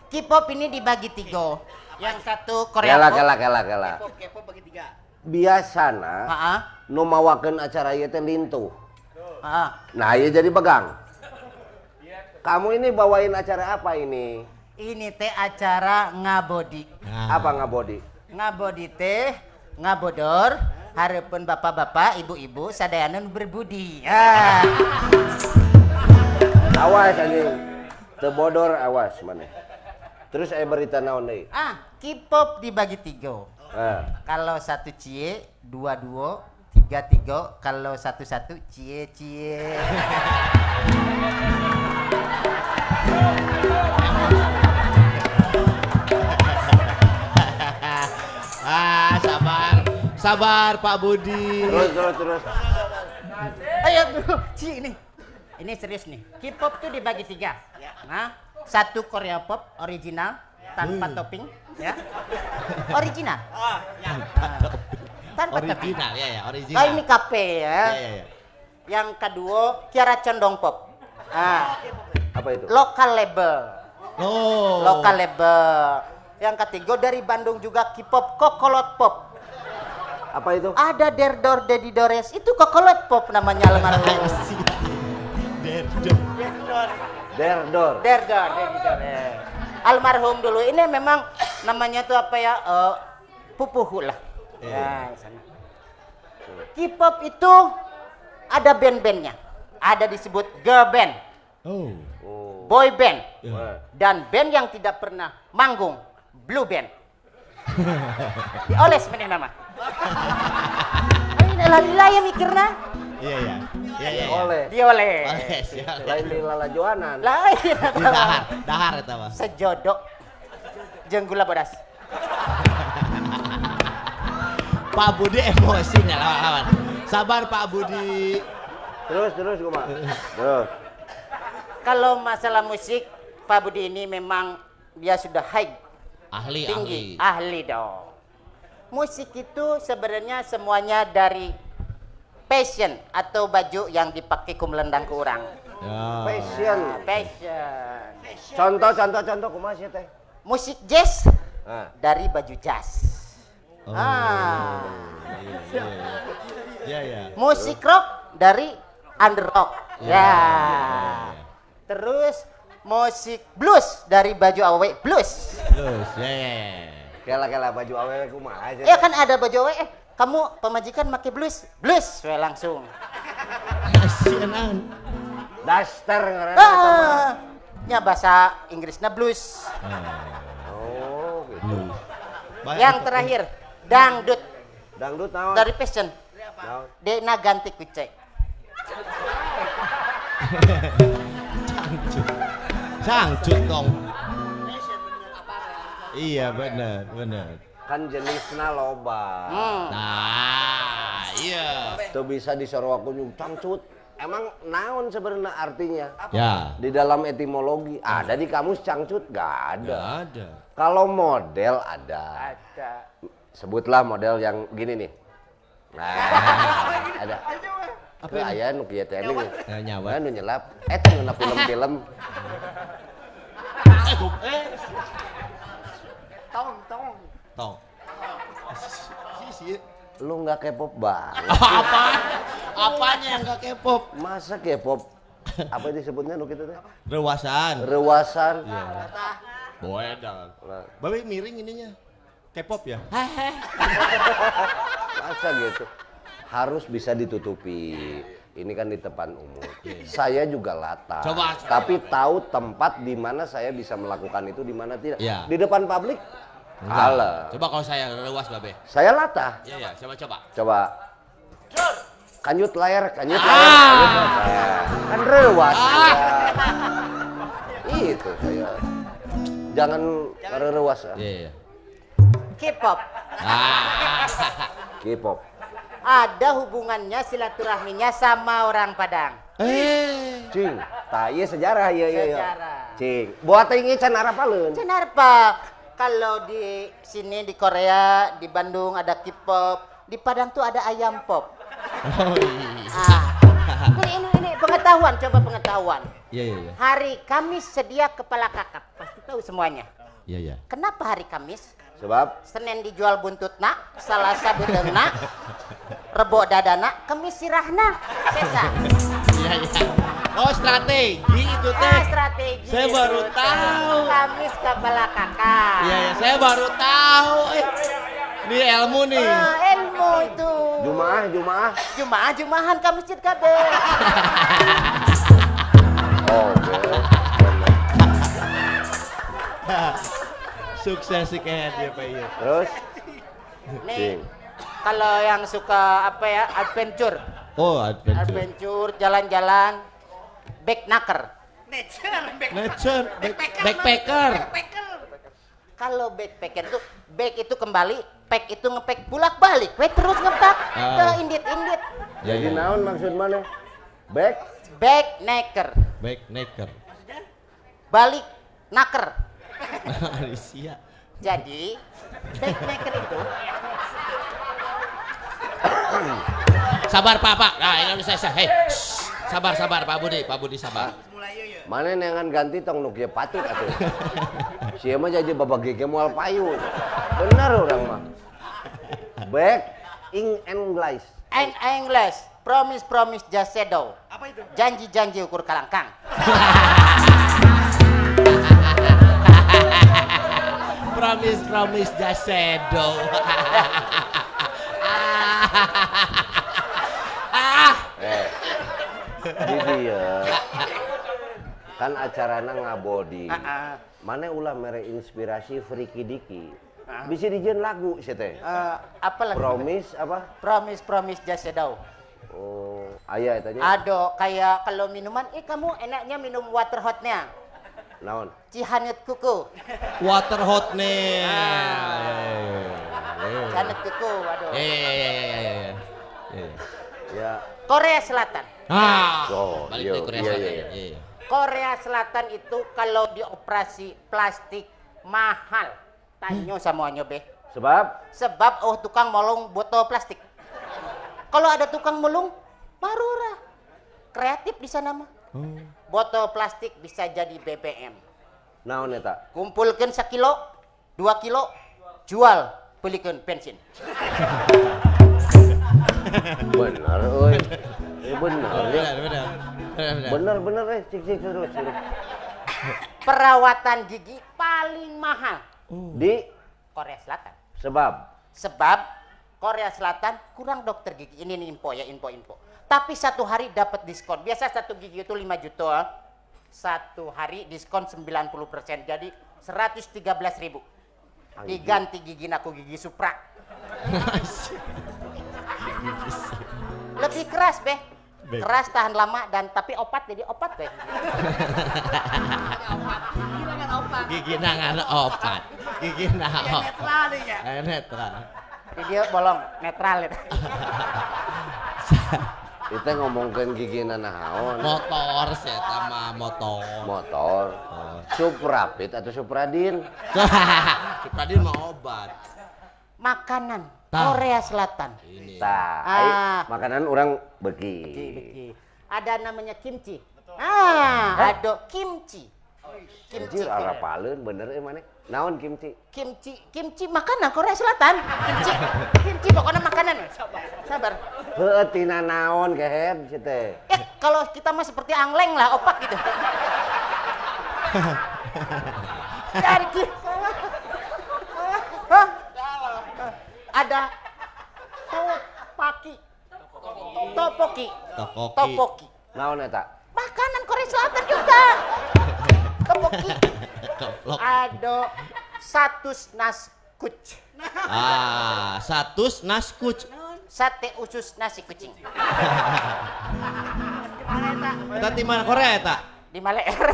K-pop ini dibagi tiga yang satu Korea Kela kela kela kela. K-pop bagi tiga Biasana nu mawakeun acara ieu teh lintuh. Nah, ieu jadi pegang. Kamu ini bawain acara apa ini? ini teh acara ngabodi Apa ngabodi? ngabodi teh ngabodor harapan bapak-bapak ibu-ibu sadayanan berbudi ah. Awas anjing. Teu bodor awas mana. Terus aya berita naon deui? ah K-pop dibagi tiga Nah, kalau satu cie dua dua tiga tiga kalau satu satu cie cie. Ah sabar. Sabar Pak Budi. Terus terus terus. ayo dulu. Cie ini. Ini serius nih. K-pop tuh dibagi tiga. Nah satu Korea pop original tanpa topping ya original tanpa topping original ya ya original Ah, ini kafe ya. ya ya ya Yang kedua, Kiara Condong Pop. Ah, Apa itu? lokal label. oh Lokal label. Yang ketiga dari Bandung juga K-pop Kokolot Pop. Apa itu? Ada Derdor Dedi Dores, itu Kokolot Pop namanya almarhum. Derdor. Derdor Dedi Dores. Almarhum dulu ini memang namanya tuh apa ya? eh, pupuhu lah. Ya, sana. K-pop itu ada band-bandnya. Ada disebut girl band, oh boy band, Wah. dan band yang tidak pernah manggung, blue band. Dioles mana nama? Ini lalila ya mikirna. iya ya iya iya ya. Oleh. Dioles. Oleh. Lain di lala Joanan. Lain. Di dahar dahar eta mah Sejodok. Jeung gula bodas. Pak Budi emosi nggak lawan sabar Pak Budi Terus terus kumaha? Terus. Kalau masalah musik, Pak Budi ini memang dia sudah high, ahli tinggi, ahli ahli dong. Musik itu sebenarnya semuanya dari passion atau baju yang dipakai kumelendang ke orang. ya Passion. Passion. Contoh contoh contoh kumaha sih teh? Musik jazz Nah. dari baju jazz. Ah. ya ya Musik rock dari under rock. Ya. Terus musik blues dari baju awe blues. terus ya ya ya. Kela kela baju awewe kumaha sih? Ya kan ada baju awe eh kamu pemajikan pakai blues. Blues we langsung. Sianan. Daster. Ah. Ya bahasa Inggrisnya blues. Oh, gitu. Yang terakhir dangdut Dangdut naon? dari passion. Dena ganti kucek. Cangcut dong. Iya benar benar. Kan jenisna loba. Hmm. Nah iya. Tuh bisa disuruh aku nyung cangcut. Emang naon sebenarnya artinya? Ya. Di dalam etimologi ada di kamus cangcut gak ada. Gak ada. Kalau model ada. Ada. Sebutlah model yang gini nih. Nah, ada. Apa aya nu kieu teh nih? Eh, nyawa. Nu nyelap. Eta ngeuna film-film. Tong. Lu nggak K-pop banget. Apa? Apanya yang gak K-pop? Masa K-pop apa disebutnya nu kitu teh? Rewasan. Rewasan. Boedan. Nah, Babe miring ininya. K-pop ya? Masa gitu. Harus bisa ditutupi. Ini kan di depan umum. Saya juga latah. Coba. Tapi tahu tempat di mana saya bisa melakukan itu, di mana tidak. Iya. Di depan publik, Kalah. Coba kalau saya rewas Babe. Saya latah. Iya ya, coba coba. Coba. Kanyut layar, kanyut layar, kanyut layar. Kan rewas saya. Itu saya. Jangan rewas. ah. Iya iya. K-pop. K-pop. Ada hubungannya silaturahminya sama orang Padang. Eh. Cing, tah ieu sejarah ieu. ieu. Sejarah. Cing, buat ini can harapaleun. Kenapa? Kalau di sini di Korea, di Bandung ada K-pop, di Padang tuh ada ayam pop. Oh iya. Ah. Ini, ini, ini pengetahuan, coba pengetahuan. Iya iya iya. Hari Kamis sedia kepala kakap, pasti tahu semuanya. Iya iya. Kenapa hari Kamis? Sebab Senin dijual buntutna, Selasa budengna, Rebo dadana, Kemis sirahna. Sesa. Iya iya. Oh strategi itu teh. Ah, strategi. Saya baru itu. tahu. Kamis kepala kakak. Iya iya. Saya baru tahu. Eh. Ini ilmu nih. Ah, ilmu itu. Jumaah, Jumaah. Jumaah, Jumahan ke masjid KB. Oh, oke. Sukses sih kayaknya dia Pak iya. Terus Nih. Kalau yang suka apa ya, adventure. Oh adventure. Adventure, jalan-jalan, backnacker. Nature. Back- Backpacker. Kalau backpacker itu, back itu kembali, pack itu ngepack bulak balik, we terus ngepak Ah. ke indit-indit. Ya jadi ya. naon maksud mana? Back Backnacker, Backnacker. balik naker. Alicia. Jadi, backnacker itu Sabar Pak Pak. Nah ini selesai. Hei. shh. Sabar sabar Pak Budi. Pak Budi sabar. mana nengan ganti tong nu kieu patut atuh. Sia mah jadi gege moal payu. Bener orang mah. Back in English. and English, promise promise just shadow. Apa itu? Janji-janji ukur kalangkang. promise promise just shadow. Eh. Di dia. Kan acarana ngabodi. Ah, Mana ulah mere inspirasi Friki Diki. Bisa dijieun lagu sih teh. Eh, apa lagi? Promise apa? Promise promise just shadow. Oh, aya eta nya. Ado kayak kalau minuman, eh kamu enaknya minum water hotnya. Naon? Cihanet kuku. Water hot nih. Cihanet kuku, aduh. Ya ya ya ya ya ya. ya. Ya. Korea Selatan. Ah. Oh, Balik iya, dari Korea iya, Selatan. iya, ya. iya. Iya, iya. Korea Selatan itu kalau dioperasi plastik mahal. Tanyo semuanya be. Sebab Sebab oh tukang molong botol plastik. Kalau ada tukang mulung, marura. Kreatif di sana mah. Botol plastik bisa jadi BBM. naon eta? Kumpulkan sekilo, dua kilo, jual, belikan bensin. Bener euy. Eh bener ya. Benar benar. Benar benar. Bener bener eh cik cik terus. terus. Perawatan gigi paling mahal Di Korea Selatan. sebab Sebab Korea Selatan kurang dokter gigi. Ini nih info ya, info-info. Tapi satu hari dapat diskon. Biasa satu gigi itu 5 juta. Satu hari diskon 90%. Jadi 113 ribu. Diganti gigi aku gigi Supra. Lebih keras, Beh. Keras tahan lama dan tapi opat jadi opat, Beh. Gigi nangan opat. Gigi nangan opat. Netral ya. Netral. Video bolong, netral itu. kita ngomongkan gigi naon? Motor saya sama motor. Motor. Suprapit atau Supradin? Supradin mau obat. Makanan. Korea Selatan. Ini. Ah. makanan orang begi. Beki. Ada namanya kimchi. Ah, ada kimchi. Kimchi. Anjir arapaleun bener eh mana? Naon kimchi? Kimchi, kimchi makanan Korea Selatan. Kimchi, kimchi pokoknya makanan. Sabar, sabar. Heuh tina naon keher si teh. Eh, kalau kita mah seperti angleng lah, opak gitu. Jadi, Hah? ada topaki, topoki, Tokoki. topoki. Naon eta? Makanan Korea Selatan juga. Keplok. Ada satus naskuc. Ah, satus naskuc. Sate usus nasi kucing. Kita di mana Korea eta? Di Maleer.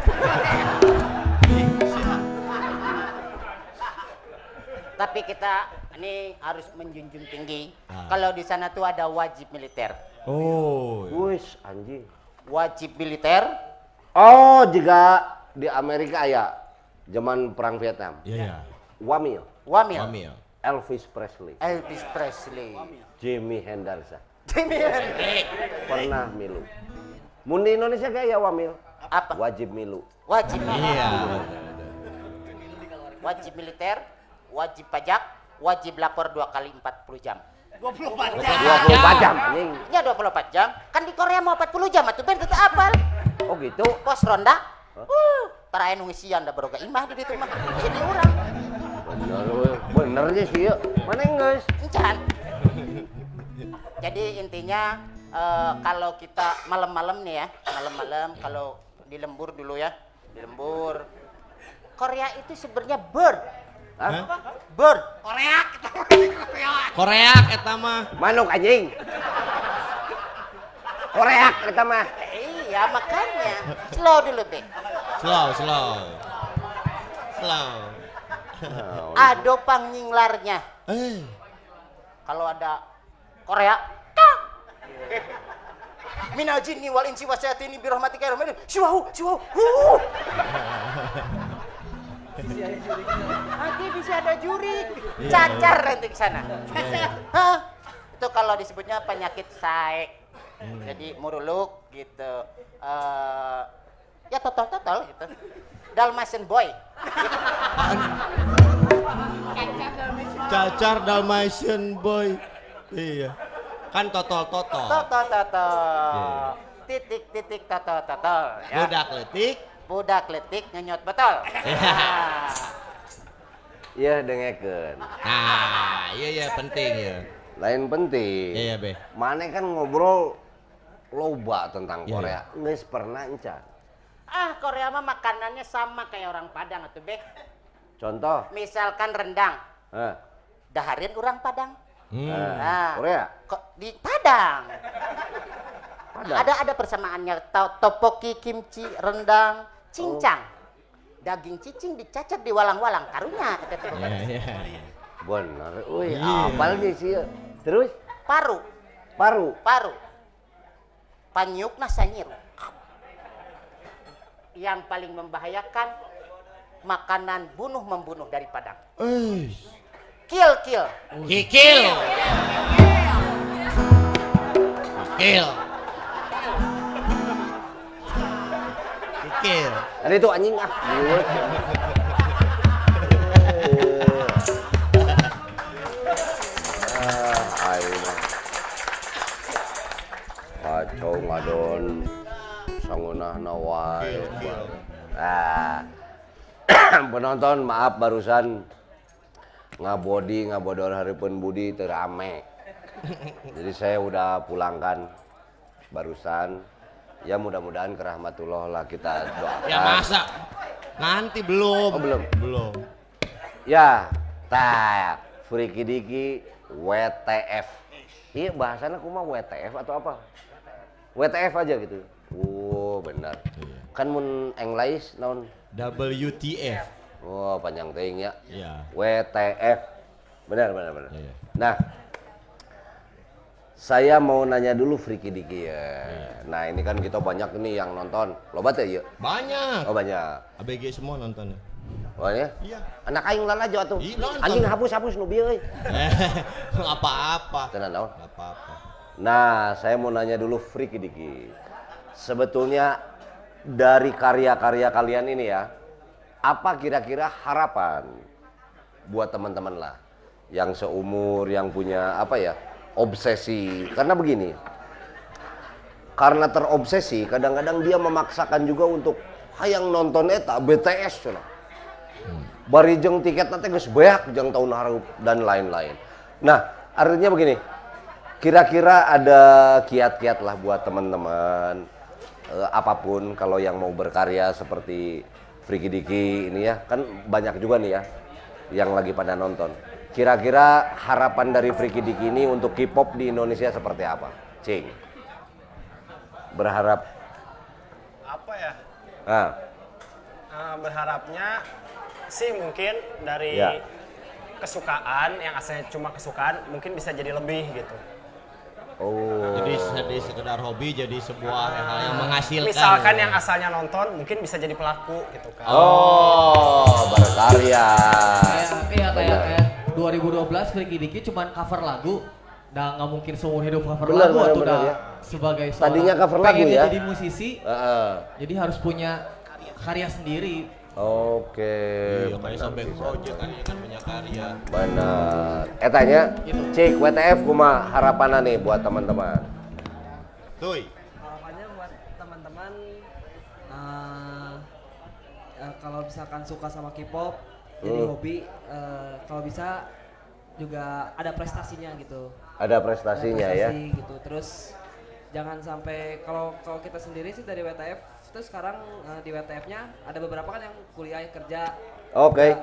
Tapi kita ini harus menjunjung tinggi. Ah. Kalau di sana tuh ada wajib militer. Oh. Wis anjing. Wajib militer. Oh, jika di Amerika ya zaman perang Vietnam. Iya, iya. Wamil. Wamil. Wamil. Elvis Presley. Elvis Presley. Jimmy Henderson. Jimmy Hendrix. Pernah milu. Mun di Indonesia kayak ya Wamil. Apa? Wajib milu. Wajib. Iya. Wajib militer, wajib pajak, wajib lapor dua kali 40 jam. 24 jam. 24 jam anjing. Ya 24 jam. Kan di Korea mau 40 jam atuh ben apal. Oh gitu. Pos ronda. Uh, terakhir nunggu siang da baroga imah di ditu mah. Jadi orang. Bener, benernya sih ya. Mana guys? Encan. Jadi intinya eh, kalau kita malam-malam nih ya, malam-malam kalau di lembur dulu ya, di lembur. Korea itu sebenarnya bird. Hah? Bird. Korea. Korea eta mah. Manuk anjing. Koreak kita mah. Iya makanya. Slow dulu be. Slow, slow. Slow. Ado pangnyinglarnya. Eh. Kalau ada Korea. kak. Minal jinni wal insi wasyatini birahmatika ya rahman. Siwahu, siwahu. Nanti bisa ada juri. Cacar nanti ke sana. Hah? Itu kalau disebutnya penyakit saek. Jadi muruluk gitu. Eh, ya total-total gitu. Dalmatian boy. Cacar Dalmatian boy. Iya. Kan totol-totol. Toto toto. Titik titik toto toto. Ya. Budak letik. Budak letik nyenyot betul. Nah. Iya dengekeun. Nah, iya iya penting ya. Lain penting. Iya, Be. Mana kan ngobrol loba tentang Iya, Korea. Nggak pernah encan. Ah Korea mah makanannya sama kayak orang Padang atuh be. Contoh. Misalkan rendang, Eh, daharin orang Padang. Hmm. eh, Nah, Korea. Kok di Padang? Padang. Ada ada persamaannya. To- Topoki, kimchi, rendang, cincang. Daging cicing dicacat di walang-walang karunya. kata tuh. Iya, iya. Bener. Wih, Iya. apal nih sih. Terus Paru, paru. paru. Panyukna sanyiru. Yang paling membahayakan makanan bunuh membunuh dari Padang. Eh. Kill kill. Kikil. Kikil. Kikil. Ada itu anjing. Ah, Ngadon sangunah nawai. Ah. Penonton maaf barusan ngabodi ngabodor haripun budi terame. Jadi saya udah pulangkan barusan. Ya mudah-mudahan kerahmatullah lah kita doakan. Ya masa? Nanti belum. Oh, belum. Belum. Ya, tak. Friki Diki WTF. Iya bahasanya aku mah WTF atau apa? WTF aja gitu. Oh benar. Kan mun English naon? WTF. Oh panjang ting ya. Iya. WTF. Benar benar benar. Iya. Nah, saya mau nanya dulu Friki Diki ya. Nah ini kan kita banyak nih yang nonton. Lobat ya? Banyak. Oh banyak. ABG semua nontonnya. Oh ya? Iya. Anak aing lalajo atuh. Ih, nonton. Anjing hapus-hapus nu bieu apa-apa. Tenan naon? Apa-apa. Nah, saya mau nanya dulu Friki Diki. Sebetulnya dari karya-karya kalian ini ya, apa kira-kira harapan buat teman-teman lah yang seumur, yang punya apa ya, obsesi. Karena begini, karena terobsesi, kadang-kadang dia memaksakan juga untuk hayang nonton eta BTS cenah. Bari jeng tiket nanti geus beak jeng tahun hareup dan lain-lain. Nah, artinya begini, kira-kira ada kiat-kiat lah buat teman-teman eh, apa pun kalau yang mau berkarya seperti Friki Diki ini ya kan banyak juga nih ya yang lagi pada nonton kira-kira harapan dari Friki Diki ini untuk K-pop di Indonesia seperti apa Cing berharap Apa ya? ah Eh, berharapnya sih mungkin dari Ya. kesukaan yang asalnya cuma kesukaan mungkin bisa jadi lebih gitu. Oh. Jadi jadi sekedar hobi jadi sebuah hal yang menghasilkan. Misalkan yang asalnya nonton mungkin bisa jadi pelaku gitu kan. Oh, berkarya. Iya kayak kayak 2012 Freaky Diki cuman cover lagu. Nah, nggak mungkin seumur hidup cover lagu atau udah ya. sebagai Tadinya seorang- cover lagu ya? jadi musisi, Heeh. jadi harus punya karya sendiri. Oke. Iya, kayak sampai project kan ya kan punya karya. Benar. Etanya, cik WTF kuma harapannya nih buat teman-teman. Tuh. harapannya buat teman-teman eh, eh, kalau misalkan suka sama K-pop jadi Hmm. hobi eh, kalau bisa juga ada prestasinya gitu Ada prestasinya ya. prestasi gitu terus jangan sampai kalau kalau kita sendiri sih dari WTF itu sekarang eh, di WTF-nya ada beberapa kan yang kuliah kerja Oke.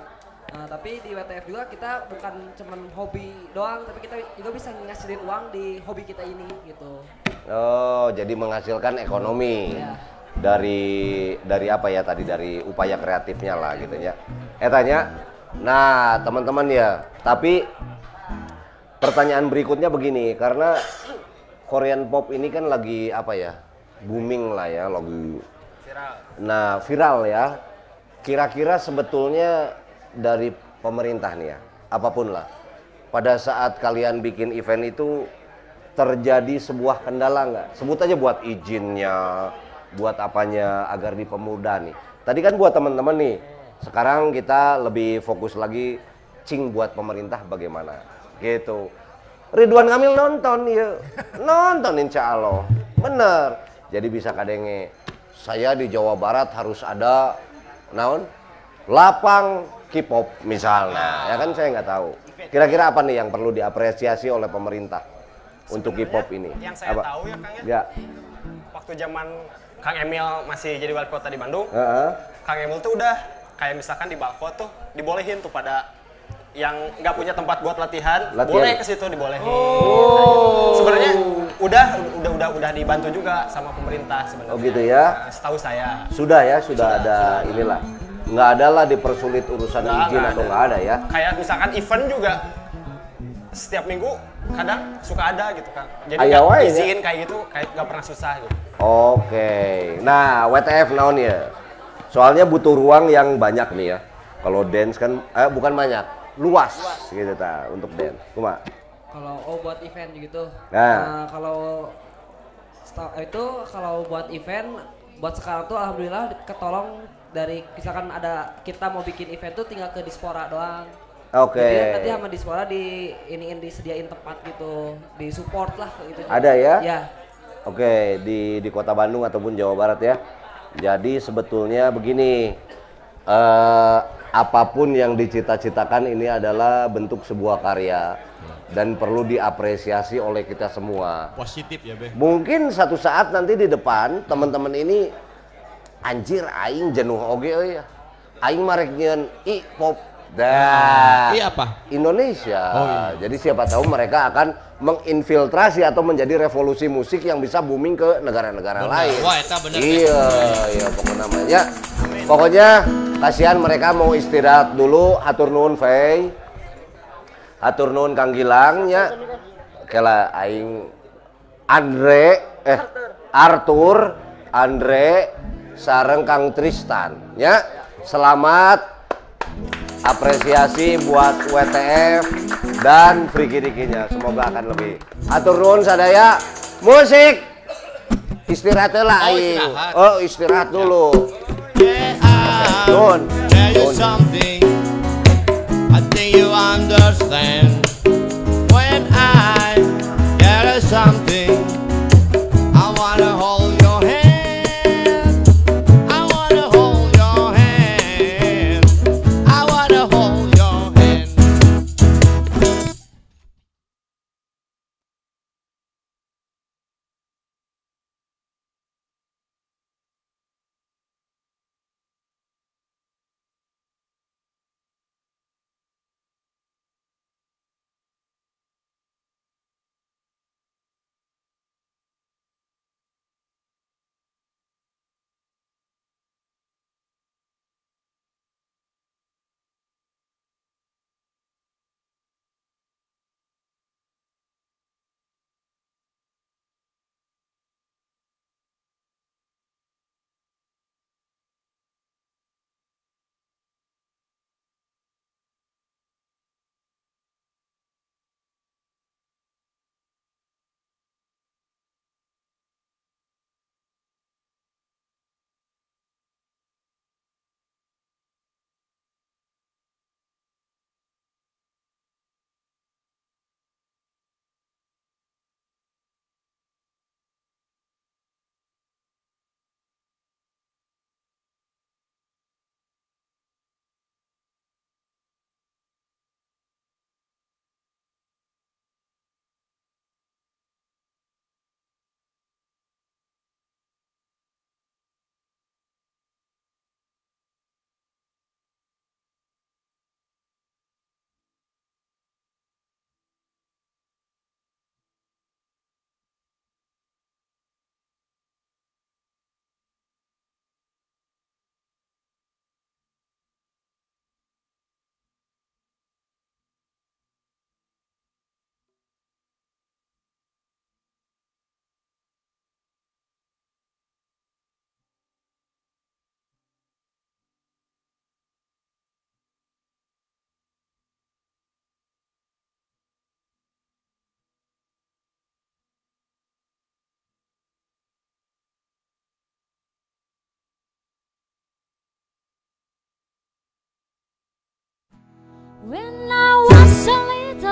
Nah, tapi di WTF juga kita bukan cuman hobi doang, tapi kita juga bisa ngasilin uang di hobi kita ini gitu. Oh, jadi menghasilkan ekonomi. Iya. Dari dari apa ya tadi dari upaya kreatifnya lah gitu ya. Etanya. Nah, teman-teman ya, tapi pertanyaan berikutnya begini karena Korean pop ini kan lagi apa ya? booming lah ya, lagi Nah, viral ya. Kira-kira sebetulnya dari pemerintah nih ya, apa pun lah. Pada saat kalian bikin event itu terjadi sebuah kendala nggak? Sebut aja buat izinnya, buat apanya agar dipemudah nih. Tadi kan buat teman-teman nih. Sekarang kita lebih fokus lagi cing buat pemerintah bagaimana. Gitu. Ridwan Kamil nonton ya. Nonton insya Allah. Bener. Jadi bisa kadenge saya di Jawa Barat harus ada naon lapang K-pop misalnya ya kan saya nggak tahu kira-kira apa nih yang perlu diapresiasi oleh pemerintah untuk K-pop ini Yang saya apa? tahu ya Kang ya, ya waktu zaman Kang Emil masih jadi wali kota di Bandung, Heeh. Kang Emil tuh udah kayak misalkan di balkon tuh dibolehin tuh pada yang nggak punya tempat buat latihan, Latihan. boleh ke situ dibolehin. Oh. Sebenarnya udah udah udah udah dibantu juga sama pemerintah sebenarnya. Oh, gitu ya? Setahu saya. sudah ya sudah, ada inilah nggak ada lah dipersulit urusan Nggak, izin nggak atau ada. nggak ada ya Kayak misalkan event juga setiap minggu kadang suka ada gitu kan. Jadi Aya nggak wae ya? izin kayak gitu kayak nggak pernah susah gitu. Oke, nah WTF naon ya? Soalnya butuh ruang yang banyak nih ya. Kalau dance kan, eh, bukan banyak, luas, gitu ta untuk dance. Cuma, Kalau oh buat event gitu. Nah. Nah, kalau itu kalau buat event buat sekarang tuh alhamdulillah ketolong dari misalkan ada kita mau bikin event tuh tinggal ke dispora doang. Oke. Jadi nanti sama dispora di iniin disediain tempat gitu, di support lah gitu. Ada ya? Ya. Oke, di di Kota Bandung ataupun Jawa Barat ya. Jadi sebetulnya begini, eh, apa pun yang dicita-citakan ini adalah bentuk sebuah karya dan perlu diapresiasi oleh kita semua. Positif ya, Be. Mungkin satu saat nanti di depan teman-teman ini anjir aing jenuh oge euy ya. Aing marek nyeun i pop. Dah. I apa? Indonesia. Oh, iya. Jadi siapa tahu mereka akan menginfiltrasi atau menjadi revolusi musik yang bisa booming ke negara-negara Benar. lain. Wah, eta bener, Iya, iya pokoknya namanya. Pokoknya kasihan mereka mau istirahat dulu hatur nuhun Fei. Hatur nuhun Kang Gilang nya. Kela aing Andre eh Arthur, Andre sareng Kang Tristan ya. Selamat apresiasi buat WTF dan Friki Dikinya. Semoga akan lebih. Atur nuhun sadaya. Musik. Istirahat lah Oh, aing. istirahat. Oh, istirahat dulu. Nuhun. tell you Nuhun. something. I think you understand. When I tell you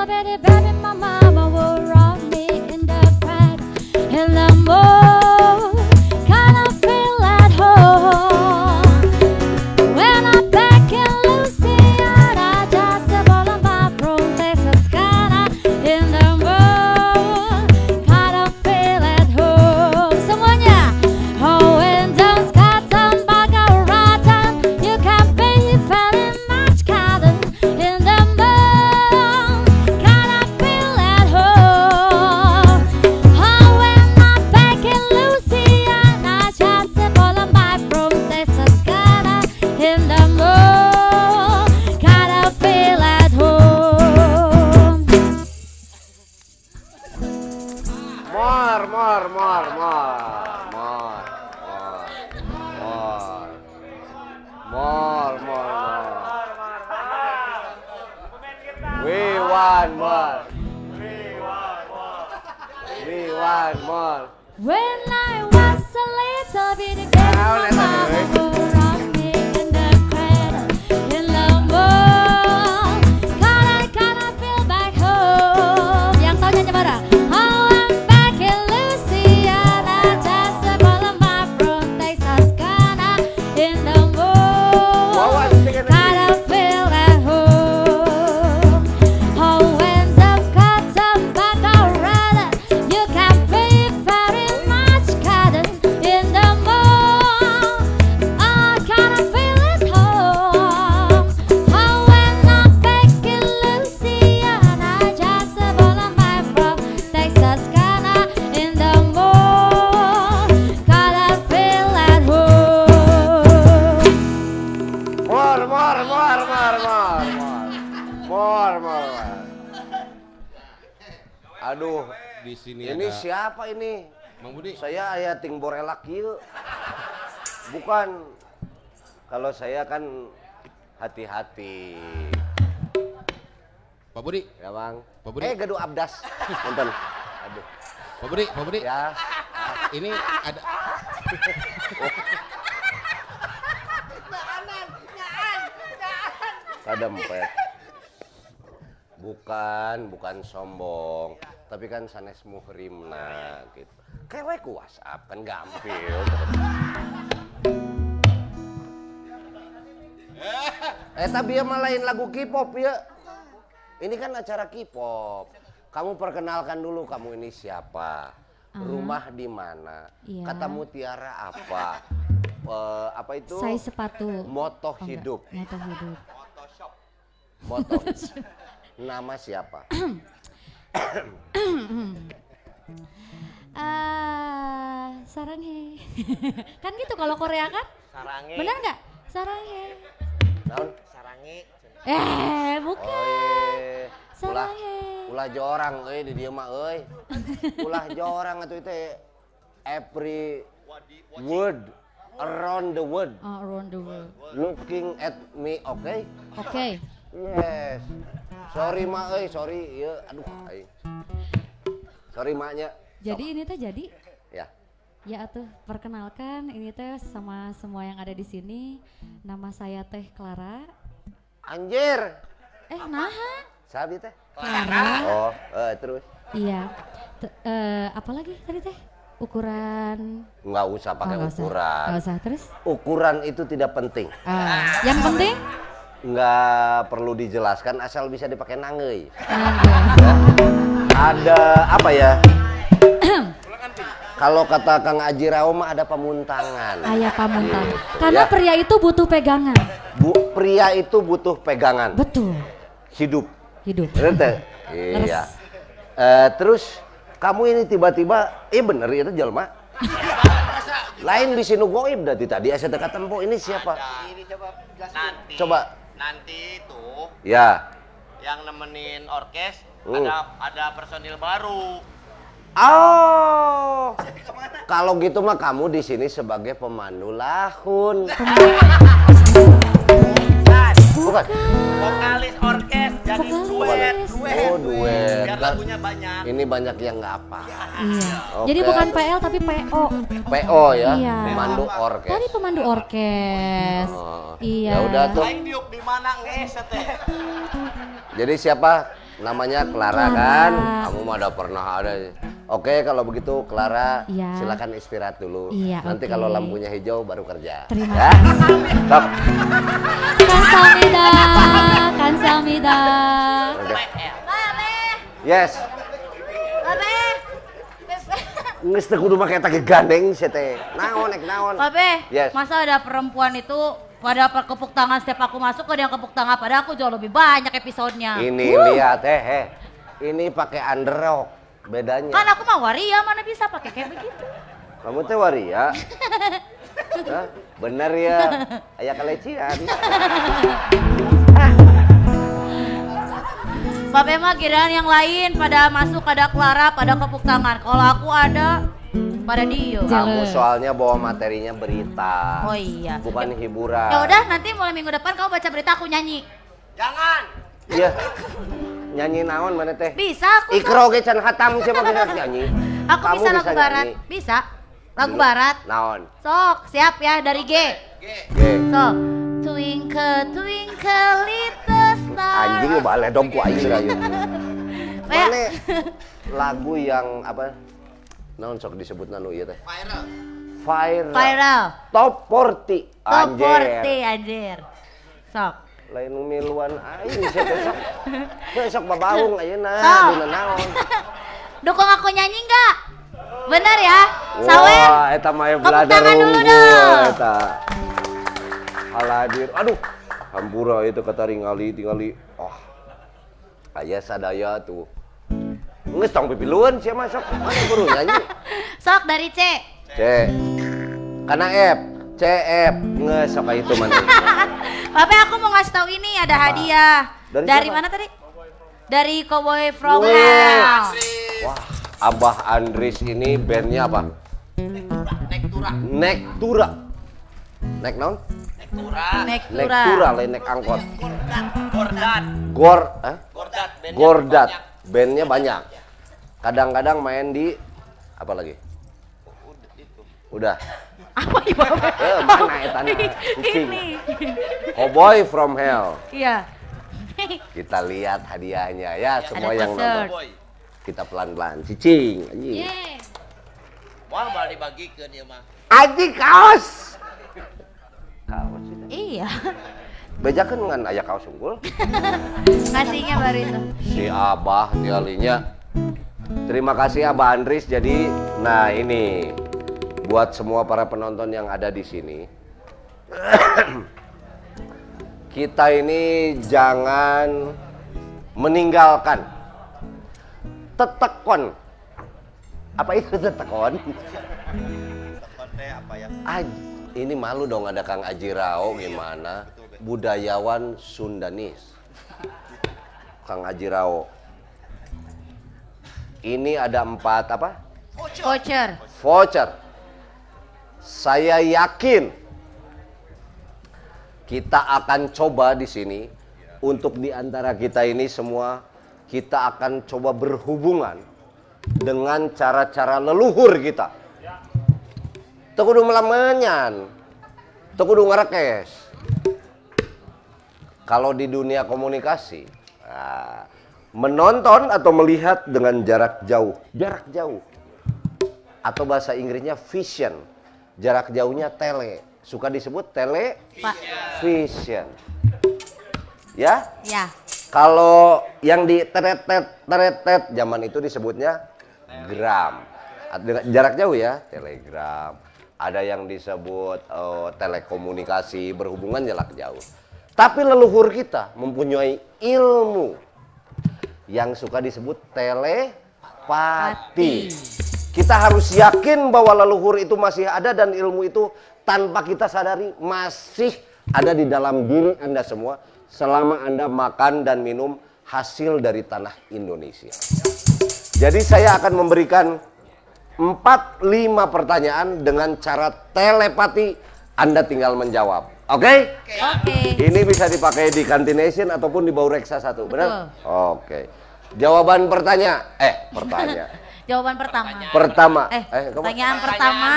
baby, baby, saya kan hati-hati. Pak Budi. Ya, Bang. Pak Budi. Eh, gaduh abdas. Punten. Aduh. Pak Budi, Pak Budi. Ya. Ini ada Kadempet. Bukan, bukan sombong. Tapi kan sanes muhrimna gitu. Kayak ku WhatsApp kan gampil. Eh tapi ya mah lain lagu K-pop ya. Ini kan acara K-pop. Kamu perkenalkan dulu kamu ini siapa. Rumah di mana? Iya. Kata mutiara apa? Eh, apa itu? Saya sepatu. Moto Oh, enggak. hidup. Moto hidup. Moto. Nama siapa? Ah, saranghe. kan gitu kalau Korea kan? Saranghe. Benar nggak? Saranghe. Naon? Sarangi. Eh, bukan. Eh, ulah Saranghe. ulah jorang euy di dieu mah euy. Ulah jorang atuh teh every word around the world Oh, around the world. looking at me, okay? Oke. Yes. Sorry mak euy, sorry. Ieu aduh. Sorry maknya. Jadi ini teh jadi Ya. Atuh, perkenalkan ini teh sama semua yang ada di sini. Nama saya Teh Clara. Anjir. Eh, naha? Sabi teh. Clara. Oh, eh terus. Iya. T- eh, apa lagi tadi teh? Ukuran. Nggak usah pakai Oh, nggak usah. ukuran. Nggak usah. Terus? Ukuran itu tidak penting. Ah, yang penting? Nggak perlu dijelaskan asal bisa dipakai nangei. Ada apa ya? Kalau kata Kang Aji Rao mah ada pemuntangan. Ayah pamuntang. Gitu, Karena ya. pria itu butuh pegangan. Bu, pria itu butuh pegangan. Betul. Hidup. Hidup. Bener teh? Iya. Eh, terus kamu ini tiba-tiba, eh bener itu jelma. Lain bisa nu goib dari tadi asa teka tempo ini siapa? Ini coba. Nanti, Coba. nanti itu Ya. yang nemenin orkes Hmm. ada ada personil baru. Oh. Kalau gitu mah kamu di sini sebagai pemandu lahun. Bukan. Vokalis orkes jadi duet, duet. Oh, duet. Biar lagunya banyak. Ini banyak yang nggak apa. Iya. Oke. Jadi bukan PL tapi PO. PO ya, Iya. pemandu orkes. Tadi pemandu orkes. Oh. Iya. Ya udah tuh. Di mana teh. Jadi siapa? namanya Clara, kan? Clara. kan kamu mah udah pernah ada oke kalau begitu Clara ya. silakan istirahat dulu ya, nanti okay. kalau lampunya hijau baru kerja terima ya? stop kansamida kansamida okay. yes Nges kudu make tagi gandeng sih teh. Naon ek naon. Kabeh. Yes. Masa ada perempuan itu pada kepuk tangan setiap aku masuk ada yang kepuk tangan pada aku jauh lebih banyak episodenya. Ini Wuh. lihat teh, eh. Ini pakai underrok. Bedanya. Kan aku mah waria mana bisa pakai kayak begitu. Kamu teh waria. Hah? Bener ya. Aya kelecian. Babe mah kirain yang lain pada masuk ada Clara pada kepuk tangan. Kalau aku ada pada diem. Kamu soalnya bawa materinya berita. Oh iya. Bukan hiburan. Ya udah nanti mulai minggu depan kamu baca berita aku nyanyi. Iya. Nyanyi naon mana teh? Bisa aku. Ikro ge can hatam siapa bisa nyanyi? Aku Kamu bisa lagu barat. nyanyi? Bisa. Lagu barat. Naon? Sok, siap ya dari G. G. Sok. Twinkle twinkle little star. Anjing bale dong ku aing Mana lagu yang apa? Naon sok disebut nanu ieu teh? Viral. Viral. Viral. Top 40. Top Anjir. 40 anjir. Sok. Lain miluan aing sih teh sok. Teu sok babaung ayeuna Sok. dina naon. Dukung aku nyanyi nggak? Bener ya? Sawer? Wah, eta mah Tepuk belada tangan dulu dong. eta. Haladir. Aduh, hampura itu kata ringali tingali. Oh. Aya sadaya tuh. Nges tong pipiluan sia masuk. Mana buru nyanyi? Sok dari C. C. Karena F. C F. Nges sok itu mana. Bapak aku mau ngasih tahu ini ada hadiah. Dari Dari, siapa? mana tadi? Dari Cowboy From. Hell. Wah, Abah Andris ini bandnya apa? Nektura. Nektura. Nek naon? Nektura. Nektura lain nek angkot. Gordat. Gor, eh? Gordat. bandnya Gordat. banyak. Bandnya banyak. Kadang-kadang main di apa lagi? Udah. Apa ya Bapak? Eh, mana eta na? Kucing. Ini. Cowboy from Hell. Iya. Kita lihat hadiahnya ya semua Ada yang nonton. Kita pelan-pelan. Cicing. Anjing. Wah, malah dibagikan ya mah. Anjing kaos. Kaos. Iya. Bejakan ngan aya kaos unggul. Ngasihnya baru itu. Si Abah tialinya. Terima kasih Abah Andris. Jadi, nah ini buat semua para penonton yang ada di sini. Kita ini jangan meninggalkan tetekon. Apa itu tetekon? Konten apa ya? Aj- ini malu dong ada Kang Aji Rao gimana? Budayawan Sundanis. Kang Aji Rao. Ini ada empat apa? Voucher. Voucher. Saya yakin kita akan coba di sini untuk di antara kita ini semua kita akan coba berhubungan dengan cara-cara leluhur kita. Teu kudu melamenyan. Teu kudu ngarekes. Kalau di dunia komunikasi, nah, menonton atau melihat dengan jarak jauh, jarak jauh. Atau bahasa Inggrisnya vision. Jarak jauhnya tele. Suka disebut tele vision. Ya? Ya. Kalau yang di teretet teretet zaman itu disebutnya gram. Jarak jauh ya, telegram. Ada yang disebut eh, telekomunikasi berhubungan jarak jauh. Tapi leluhur kita mempunyai ilmu yang suka disebut telepati. Kita harus yakin bahwa leluhur itu masih ada dan ilmu itu tanpa kita sadari masih ada di dalam diri Anda semua selama Anda makan dan minum hasil dari tanah Indonesia. Jadi saya akan memberikan 4 5 pertanyaan dengan cara telepati Anda tinggal menjawab. Oke? Oke. Ini bisa dipakai di Kantination ataupun di Bau Reksa 1, benar? Oke. Jawaban pertanyaan eh pertanyaan. Jawaban pertama. Pertama. Eh, Eh, pertanyaan pertama.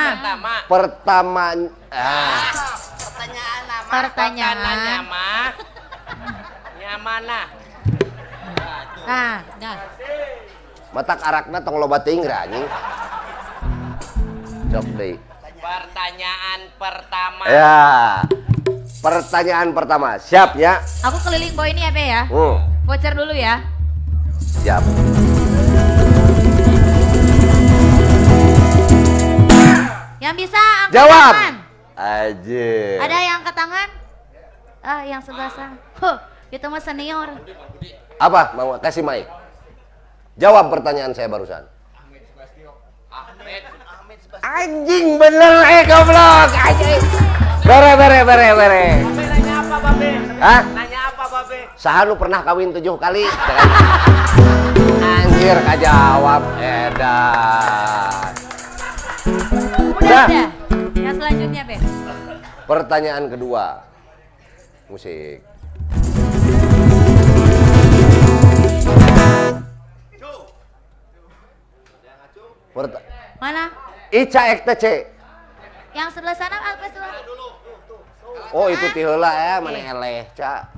Pertama ah, Pertanyaan. mah. Yang mana? Nah, dah. Matak arakna tong loba teuing ra anjing. Cok deui. Pertanyaan pertama. Ya. Pertanyaan pertama, siap ya? Aku keliling boy ini ya, Be ya. Hmm, Voucher dulu ya. siap. Yang bisa angkat Jawab. tangan. Aja. Ada yang angkat tangan? Ah, yang sebelah sana. Huh, itu mah senior. Apa? Mau kasih mic. Jawab pertanyaan saya barusan. Anjing bener eh goblok. Anjing. Bere bere bere bere. Nanya apa, Babe? Hah? Nanya apa, Babe? Saha lu pernah kawin tujuh kali? Anjir kajawab edan. Udah, Udah. udah. Yang selanjutnya, Be. Pertanyaan kedua. Musik. Perta- Mana? Ica ek teh, Ce. Yang sebelah sana apa sebelah? Oh itu tiheula ya, mana eleh, Ca.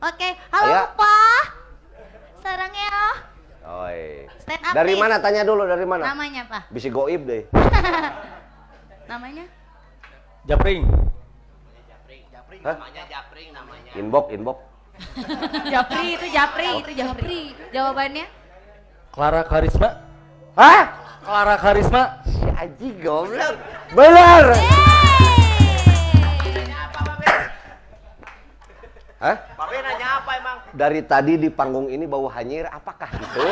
Oke, halo. Pak. Sarang ya. Oi. Stand up, Dari please. mana tanya dulu dari mana? Namanya apa? Bisa goib deh. Namanya? Japring. Hah? Namanya Japring namanya. Inbox, inbox. Japri itu Japri itu Japri. Jawabannya? Clara Karisma. Hah? Clara Karisma. Si Aji goblok. Bener. Hah? Babe nanya apa emang? Dari tadi di panggung ini bau hanyir, apakah itu?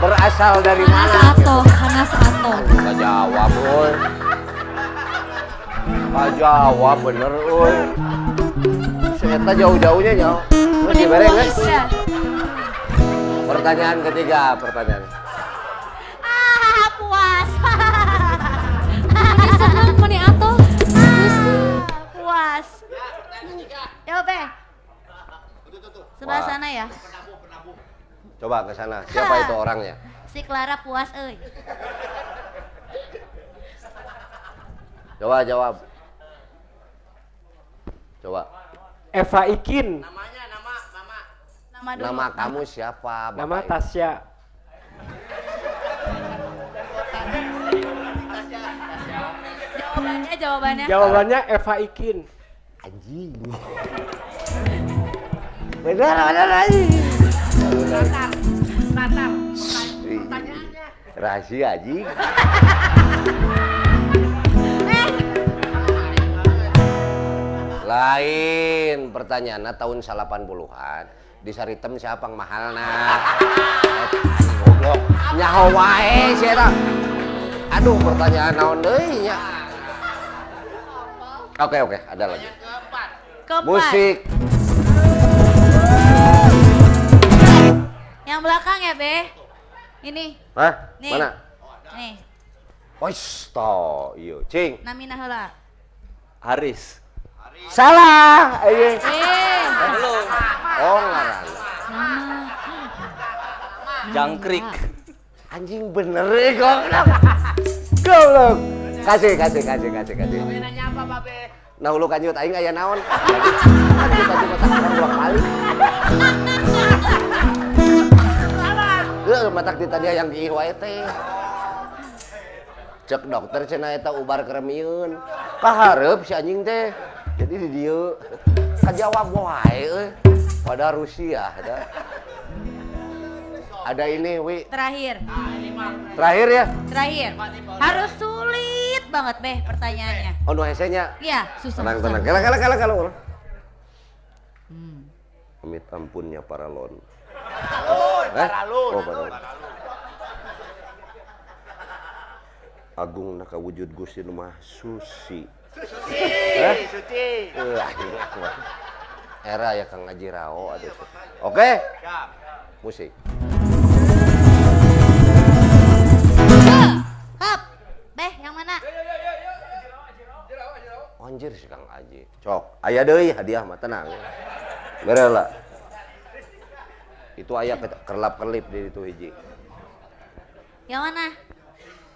Berasal dari Hanas mana? Ato, Hanas Ato. Gak jawab, oi. Gak jawab bener, oi. Saya jauh-jauhnya jauh. Lu dibereng guys. Pertanyaan ketiga, pertanyaan. Ah, puas. Mani seneng, Mani Ato. puas. Ya, Be. Sebelah sana ya. Coba ke sana. Siapa itu orangnya? Si Clara puas euy. Coba jawab. Coba. Eva Ikin. Nama dulu. Nama kamu siapa? Bapak Nama? Tasya. Jawabannya, jawabannya. Jawabannya Eva Ikin. Anjing. Bener, bener anjing. Natar. Natar. Ih, Rahasia anjing. Lain pertanyaannya tahun 80-an. Di Saritem siapa yang mahalna? Anjing goblok. Nyaho wae sih. Aduh, pertanyaan naon deui nya. Oke, oke, ada lagi. Keempat. Musik. Yang belakang ya, Be. Ini. Hah? Nih. Mana? Nih, Wis, to, iya, cing. namina heula. Haris. salah eh. oh, jangkrik. Anjing bener eh goblok goblok kasih kasih kasih kasih kasih. Nanya apa babe nah ulu kanjut aing aya naon? Anjing kasih kotak orang dua kali. Heuh, matak di tadi yang diih wae teh. Cek dokter cenah eta ubar keremiun. Kahareup si anjing teh. Jadi di dieu kajawab wae euy. Pada Rusia ada. Ada ini, Wi. terakhir. Terakhir ya. Terakhir. Harus sulit banget, Be, pertanyaannya. Oh, nu hesenya. Iya, susah. Tenang, tenang. Kala, kala, kala, kala. Amit ampunnya para lon. Paralun. Oh, paralon. Agung nakawujud Gusti nu Maha Suci. Suci. Hah? Suci. Eh, akhirnya. Era ya Kang Ngaji Rao aduh. Oke, Siap. musik. Hap. Beh, yang mana? Anjir si Kang Aji. Cok, aya deui hadiah mah tenang. Beres lah. Itu aya ke- kerlap-kerlip di itu hiji. Yang mana?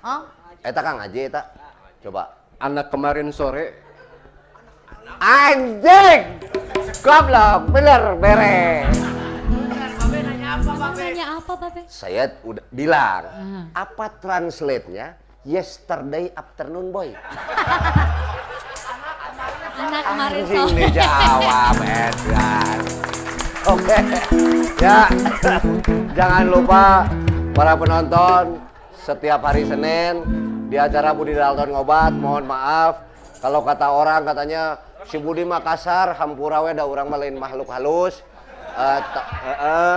Oh, Eta Kang Aji eta. Coba. Anak kemarin sore. Anjing! Goblok, bener, beres. Namanya apa, Babe? Saya udah bilang, Ah. apa translate-nya? Yesterday afternoon boy. Anak kemarin Anjing sore. dijawab Edgar. Oke. Ya. Jangan lupa para penonton setiap hari Senin di acara Budi Dalton Ngobat, mohon maaf kalau kata orang katanya si Budi Makassar hampura we da urang mah lain makhluk halus. Eh heeh,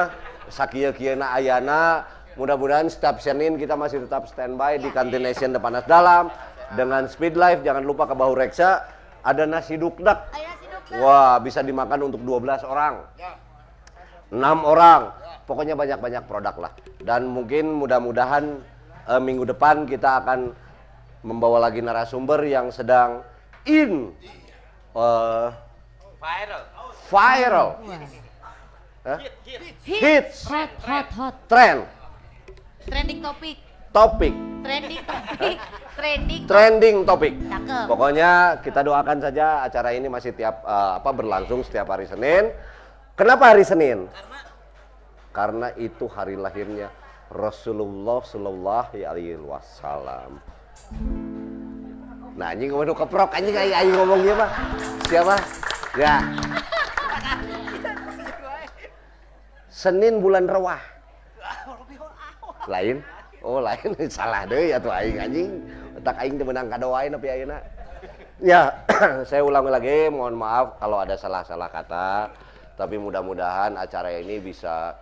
sakieu-kieuna ayana mudah-mudahan setiap Senin kita masih tetap standby di Kantin Nation Depanas Dalam dengan Speed Life jangan lupa ke Bahu Reksa ada nasi dukdak. Wah, bisa dimakan untuk 12 orang. 6 orang. Pokoknya banyak-banyak produk lah. Dan mungkin mudah-mudahan eh, minggu depan kita akan membawa lagi narasumber yang sedang in eh, Viral. viral. Hah? Hits. Hot, hot, hot. Trend. Trending topik. Topik. Trending topik. Trending. Trending topik. Cakep. Pokoknya kita doakan saja acara ini masih tiap eh, apa berlangsung setiap hari Senin. Kenapa hari Senin? Karena itu hari lahirnya Rasulullah Shallallahu Alaihi Wasallam. Nah, anjing ngomong keprok anjing aing aing ngomongnya mah. Siapa? Ya. Senin bulan Rewah. Lain? Oh, lain salah deh ya tuh aing anjing. Tak aing menang kadoain tapi ayeuna. Ya, saya ulang lagi, mohon maaf kalau ada salah-salah kata. Tapi mudah-mudahan acara ini bisa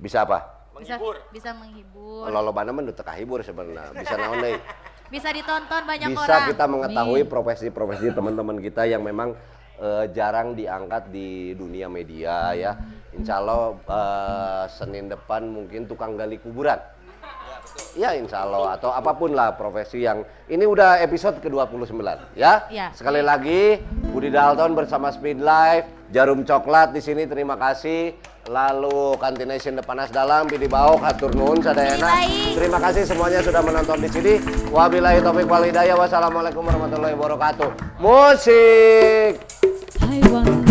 bisa apa? Bisa, bisa menghibur. Lolobana mah teu kahibur sebenarnya. Bisa naon deui? Bisa ditonton banyak bisa orang. kita mengetahui profesi-profesi teman-teman kita yang memang eh, jarang diangkat di dunia media ya. Insya Allah eh, Senin depan mungkin tukang gali kuburan. Ya insya Allah atau apa pun lah profesi yang ini udah episode ke-29 ya. Ya. Sekali lagi Budi Dalton bersama Speed Life, Jarum Coklat di sini terima kasih. Lalu Kantination Depanas Dalam, Bidi Baok, Hatur Nuhun, Sadayana. Terima kasih semuanya sudah menonton di sini. Wabillahi taufiq wal hidayah. Wassalamualaikum warahmatullahi wabarakatuh. Musik. I want